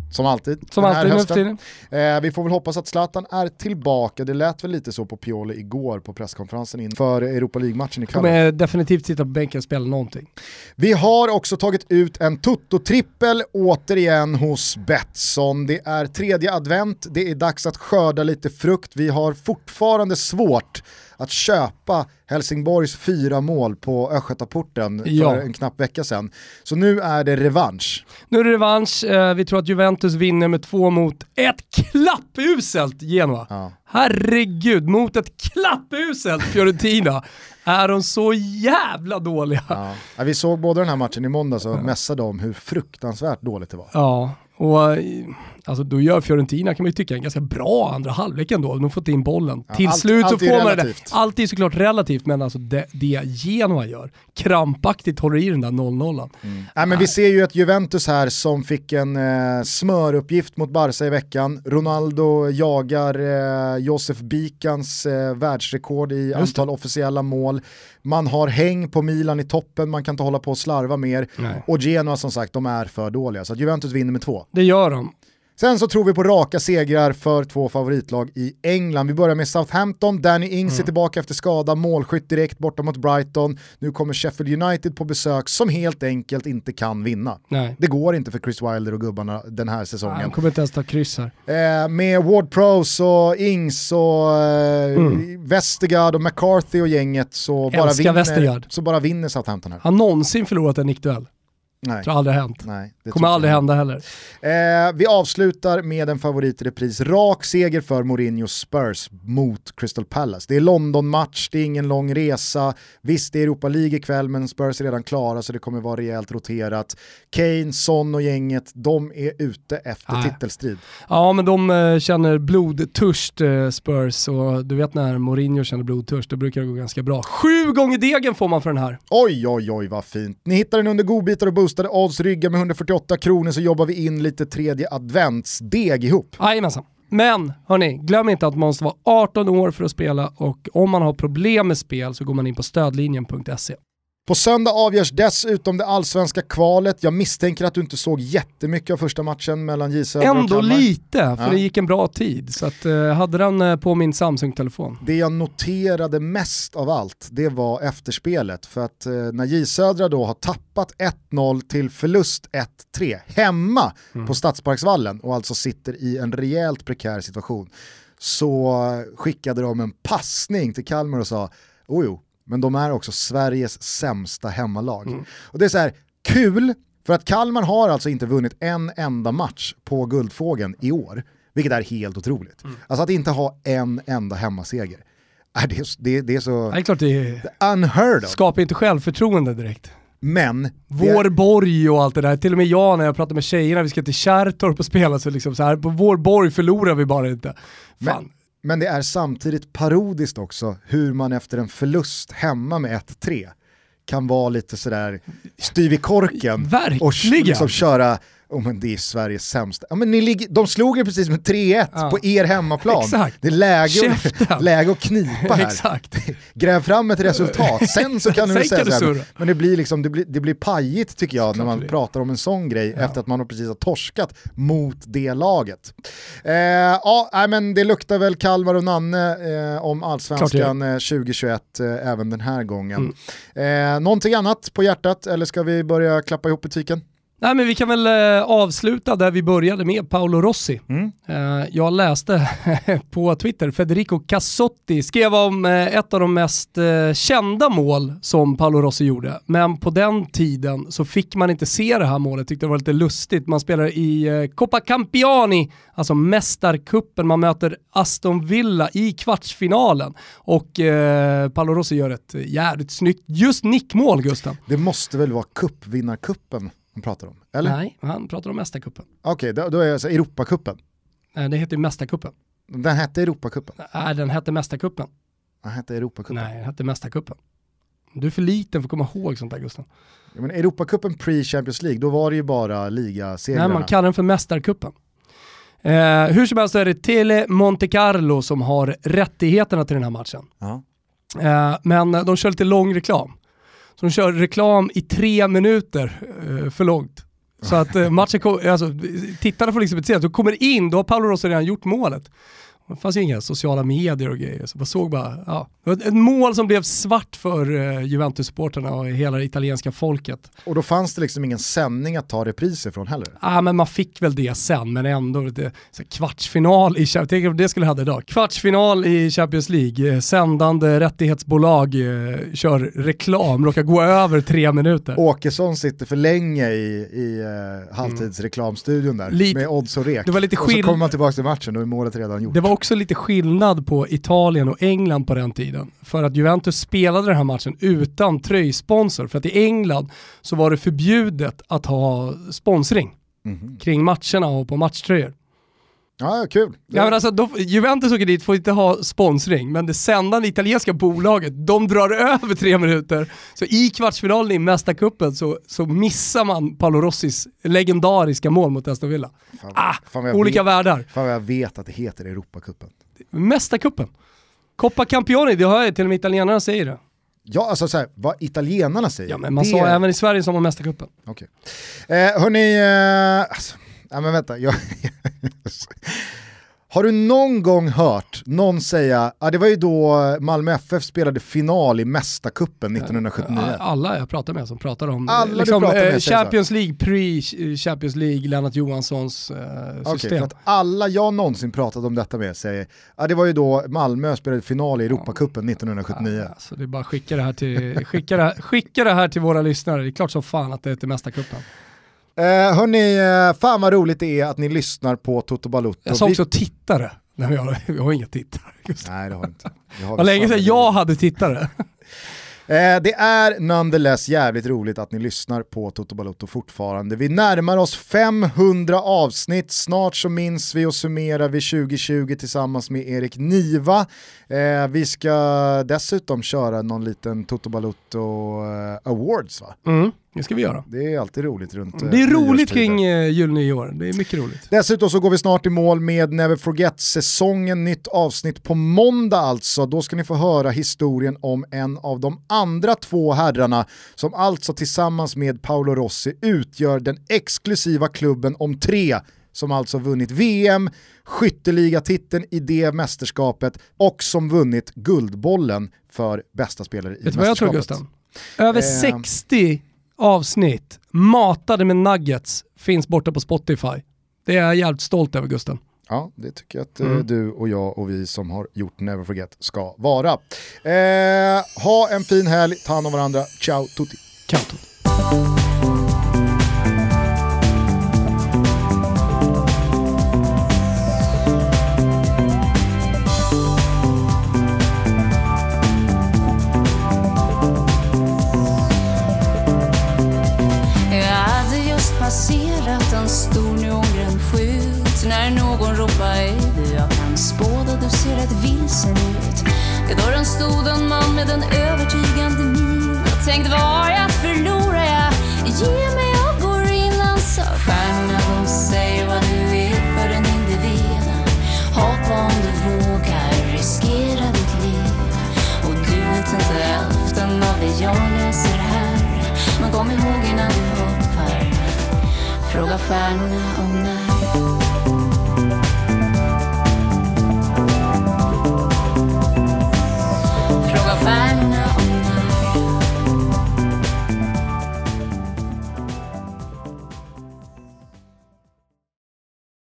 Som alltid. Som den här alltid för hösten. Eh, vi får väl hoppas att Zlatan är tillbaka. Det lät väl lite så på Pioli igår på presskonferensen inför Europa League-matchen ikväll. Kommer definitivt sitta på bänken och spela någonting. Vi har också tagit ut en Toto-trippel återigen hos Betsson. Det är tredje advent, det är dags att skörda lite frukt. Vi har fortfarande svårt att köpa Helsingborgs fyra mål på Östgötaporten Ja. för en knapp vecka sedan. Så nu är det revansch. Nu är det revansch, eh, vi tror att Juventus vinner med två mot ett klappuselt Genoa. Ja. Herregud, mot ett klappuselt Fiorentina är de så jävla dåliga. Ja. Vi såg båda den här matchen i måndags och mässade om hur fruktansvärt dåligt det var. Ja, och eh, alltså, då gör Fiorentina kan man ju tycka en ganska bra andra halvlek ändå. De har fått in bollen. Ja, Till allt- slut så får man det. Allt är såklart relativt, men alltså det, det Genoa gör, krampaktigt håller i den där 0-0. Nej, men vi ser ju ett Juventus här som fick en eh, smöruppgift mot Barca i veckan. Ronaldo jagar eh, Josef Bikans eh, världsrekord i antal officiella mål. Man har häng på Milan i toppen, man kan inte hålla på och slarva mer. Nej. Och Genoa som sagt, de är för dåliga. Så att Juventus vinner med två. Det gör de. Sen så tror vi på raka segrar för två favoritlag i England. Vi börjar med Southampton, Danny Ings Mm. är tillbaka efter skada, målskytt direkt borta mot Brighton. Nu kommer Sheffield United på besök som helt enkelt inte kan vinna. Nej. Det går inte för Chris Wilder och gubbarna den här Nej, säsongen. de kommer inte ens ta kryss här. Eh, med Ward Prowse och Ings och eh, Mm. Vestergaard och McCarthy och gänget så bara, vinner, så bara vinner Southampton här. Har någonsin förlorat en nickduell? Nej. Tror aldrig hänt. Nej, det Kommer aldrig hända heller. Eh, vi avslutar med en favorit i repris. Rak seger för Mourinhos Spurs mot Crystal Palace. Det är London-match, det är ingen lång resa. Visst, det är Europa League ikväll, men Spurs är redan klara så det kommer vara rejält roterat. Kane, Son och gänget, de är ute efter Nej. titelstrid. Ja, men de eh, känner blodtörst eh, Spurs och du vet när Mourinho känner blodtörst, då brukar det gå ganska bra. Sju gånger degen får man för den här. Oj, oj, oj vad fint. Ni hittar den under godbitar och boostade odds, ryggar med 148 kronor så jobbar vi in lite tredje adventsdeg ihop. Jajamensan. Men hörni, glöm inte att man måste vara 18 år för att spela och om man har problem med spel så går man in på stödlinjen.se. På söndag avgörs dessutom det allsvenska kvalet. Jag misstänker att du inte såg jättemycket av första matchen mellan J Södra och Ändå Kalmar. lite, för Ja. det gick en bra tid. Så att, eh, hade den eh, på min Samsung-telefon. Det jag noterade mest av allt, det var efterspelet. För att eh, när J Södra då har tappat 1-0 till förlust 1-3 hemma Mm. på Stadsparksvallen och alltså sitter i en rejält prekär situation, så skickade de en passning till Kalmar och sa, oh jo, men de är också Sveriges sämsta hemmalag. Mm. Och det är så här, kul, för att Kalmar har alltså inte vunnit en enda match på Guldfågeln i år, vilket är helt otroligt. Mm. Alltså att inte ha en enda hemmaseger. Är det, det, det är så... Det är klart det är... Unheard of. Skapar inte självförtroende direkt. Men... Vår är... borg och allt det där. Till och med jag när jag pratar med tjejerna, vi ska till Kärrtorp och spela, så liksom så här, på vår borg förlorar vi bara inte. Fan. Men, men det är samtidigt parodiskt också hur man efter en förlust hemma med 1-3 kan vara lite sådär styv i korken Verkligen. och liksom köra oh, men det är Sveriges sämsta. Ja, men ni ligger, de slog er precis med 3-1 ja. på er hemmaplan. Exakt. Det är läge, och, läge att knipa här. Exakt. Gräv fram ett resultat, sen så kan du säga kan sen. Men det blir, liksom, det, blir, det blir pajigt tycker jag när man pratar om en sån grej ja. efter att man precis har torskat mot det laget. Eh, ja, men det luktar väl Kalmar och Nanne eh, om allsvenskan 2021 eh, även den här gången. Mm. Eh, någonting annat på hjärtat eller ska vi börja klappa ihop betygen? Nej, men vi kan väl eh, avsluta där vi började med Paolo Rossi. Mm. Eh, jag läste på Twitter, Federico Cassotti skrev om eh, ett av de mest kända mål som Paolo Rossi gjorde. Men på den tiden så fick man inte se det här målet, tyckte det var lite lustigt. Man spelar i Coppa Campiani, alltså mästarkuppen. Man möter Aston Villa i kvartsfinalen och Paolo Rossi gör ett jävligt snyggt, just nickmål Gusten. Det måste väl vara cupvinnarkuppen? Han pratar om? Eller? Nej, han pratar om Mästarkuppen. Okej, okay, då, då, är det alltså Europacupen. Nej, det heter ju Mästarkuppen. Den hette Europacupen? Nej, den hette Mästarkuppen. Den hette Europacupen? Nej, den hette Mästarkuppen. Du är för liten för att komma ihåg sånt där Gustav. Ja, men Europacupen pre-Champions League, då var det ju bara ligasegrarna. Nej, man kallar den för Mästarkuppen. Eh, hur som helst så är det Tele Monte Carlo som har rättigheterna till den här matchen. Ja. Eh, men de kör lite lång reklam. Så de kör reklam i tre minuter eh, för långt. Så att eh, matchen, alltså, tittarna får liksom inte se att du kommer in, då har Paolo Rossi redan gjort målet. Det fanns ju inga sociala medier och grejer, så man såg bara, ja. Ett mål som blev svart för uh, Juventus-supporterna och hela det italienska folket. Och då fanns det liksom ingen sändning att ta repriser från heller? Ja, ah, men man fick väl det sen, men ändå, det, så kvartsfinal i Tänk om det skulle hade idag. Kvartsfinal i Champions League, eh, sändande rättighetsbolag eh, kör reklam, råkar gå över tre minuter. Åkesson sitter för länge i, i eh, halvtidsreklamstudion där, Lite, med odds och rek. Det var lite och så kommer man tillbaka till matchen, då är målet redan gjort. Också lite skillnad på Italien och England på den tiden. För att Juventus spelade den här matchen utan tröjsponsor. För att i England så var det förbjudet att ha sponsring mm. kring matcherna och på matchtröjor. Ja, kul. Ja, men alltså, då, Juventus åker dit får inte ha sponsring, men det sändande italienska bolaget, de drar över tre minuter. Så i kvartsfinalen i Mästarcupen så, så missar man Paolo Rossis legendariska mål mot Aston Villa. Fan, ah, fan olika vet, världar. Fan vad jag vet att det heter Europacupen. Mästarcupen. Coppa Campioni, det hör jag till och med italienarna säger det. Ja, alltså såhär, vad italienarna säger. Ja, men man det... sa även i Sverige som var Mästarcupen. Okej. Okay. Eh, hörni, eh, alltså, ja, men vänta. Jag, Har du någon gång hört någon säga, ja, det var ju då Malmö FF spelade final i Mästarkuppen 1979? Alla jag pratar med som pratar om Alla liksom, pratar med Champions League, pre-Champions League, Lennart Johanssons eh, system. Okay, alla jag någonsin pratat om detta med säger, ja, det var ju då Malmö spelade final i Europacupen 1979. Ja, alltså det är bara skicka det, här till, skicka, det här, skicka det här till våra lyssnare, det är klart som fan att det heter Mästarkuppen. Eh, hörni, eh, fan vad roligt det är att ni lyssnar på Toto Balutto. Jag sa också vi... tittare. Nej, vi har, vi har inga tittare. Nej det har inte. Var länge sedan jag hade tittare. Eh, det är nonetheless jävligt roligt att ni lyssnar på Toto Balotto fortfarande. Vi närmar oss 500 avsnitt, snart så minns vi och summerar vi 2020 tillsammans med Erik Niva. Eh, vi ska dessutom köra någon liten Toto Balotto Awards va? Mm. Det ska vi göra. Det är alltid roligt runt Det är roligt kring uh, jul nyår, det är mycket roligt. Dessutom så går vi snart i mål med Never Forget-säsongen, nytt avsnitt på måndag alltså. Då ska ni få höra historien om en av de andra två herrarna som alltså tillsammans med Paolo Rossi utgör den exklusiva klubben om tre som alltså vunnit VM, skytteligatiteln i det mästerskapet och som vunnit Guldbollen för bästa spelare i Vet mästerskapet. Vet du vad jag tror Gusten? Över eh, 60 avsnitt matade med nuggets finns borta på Spotify. Det är jag jävligt stolt över Gusten. Ja, det tycker jag att eh, Mm. du och jag och vi som har gjort Never Forget ska vara. Eh, ha en fin helg, ta hand om varandra, ciao tutti. Kanto. Jag fråga stjärnorna om när.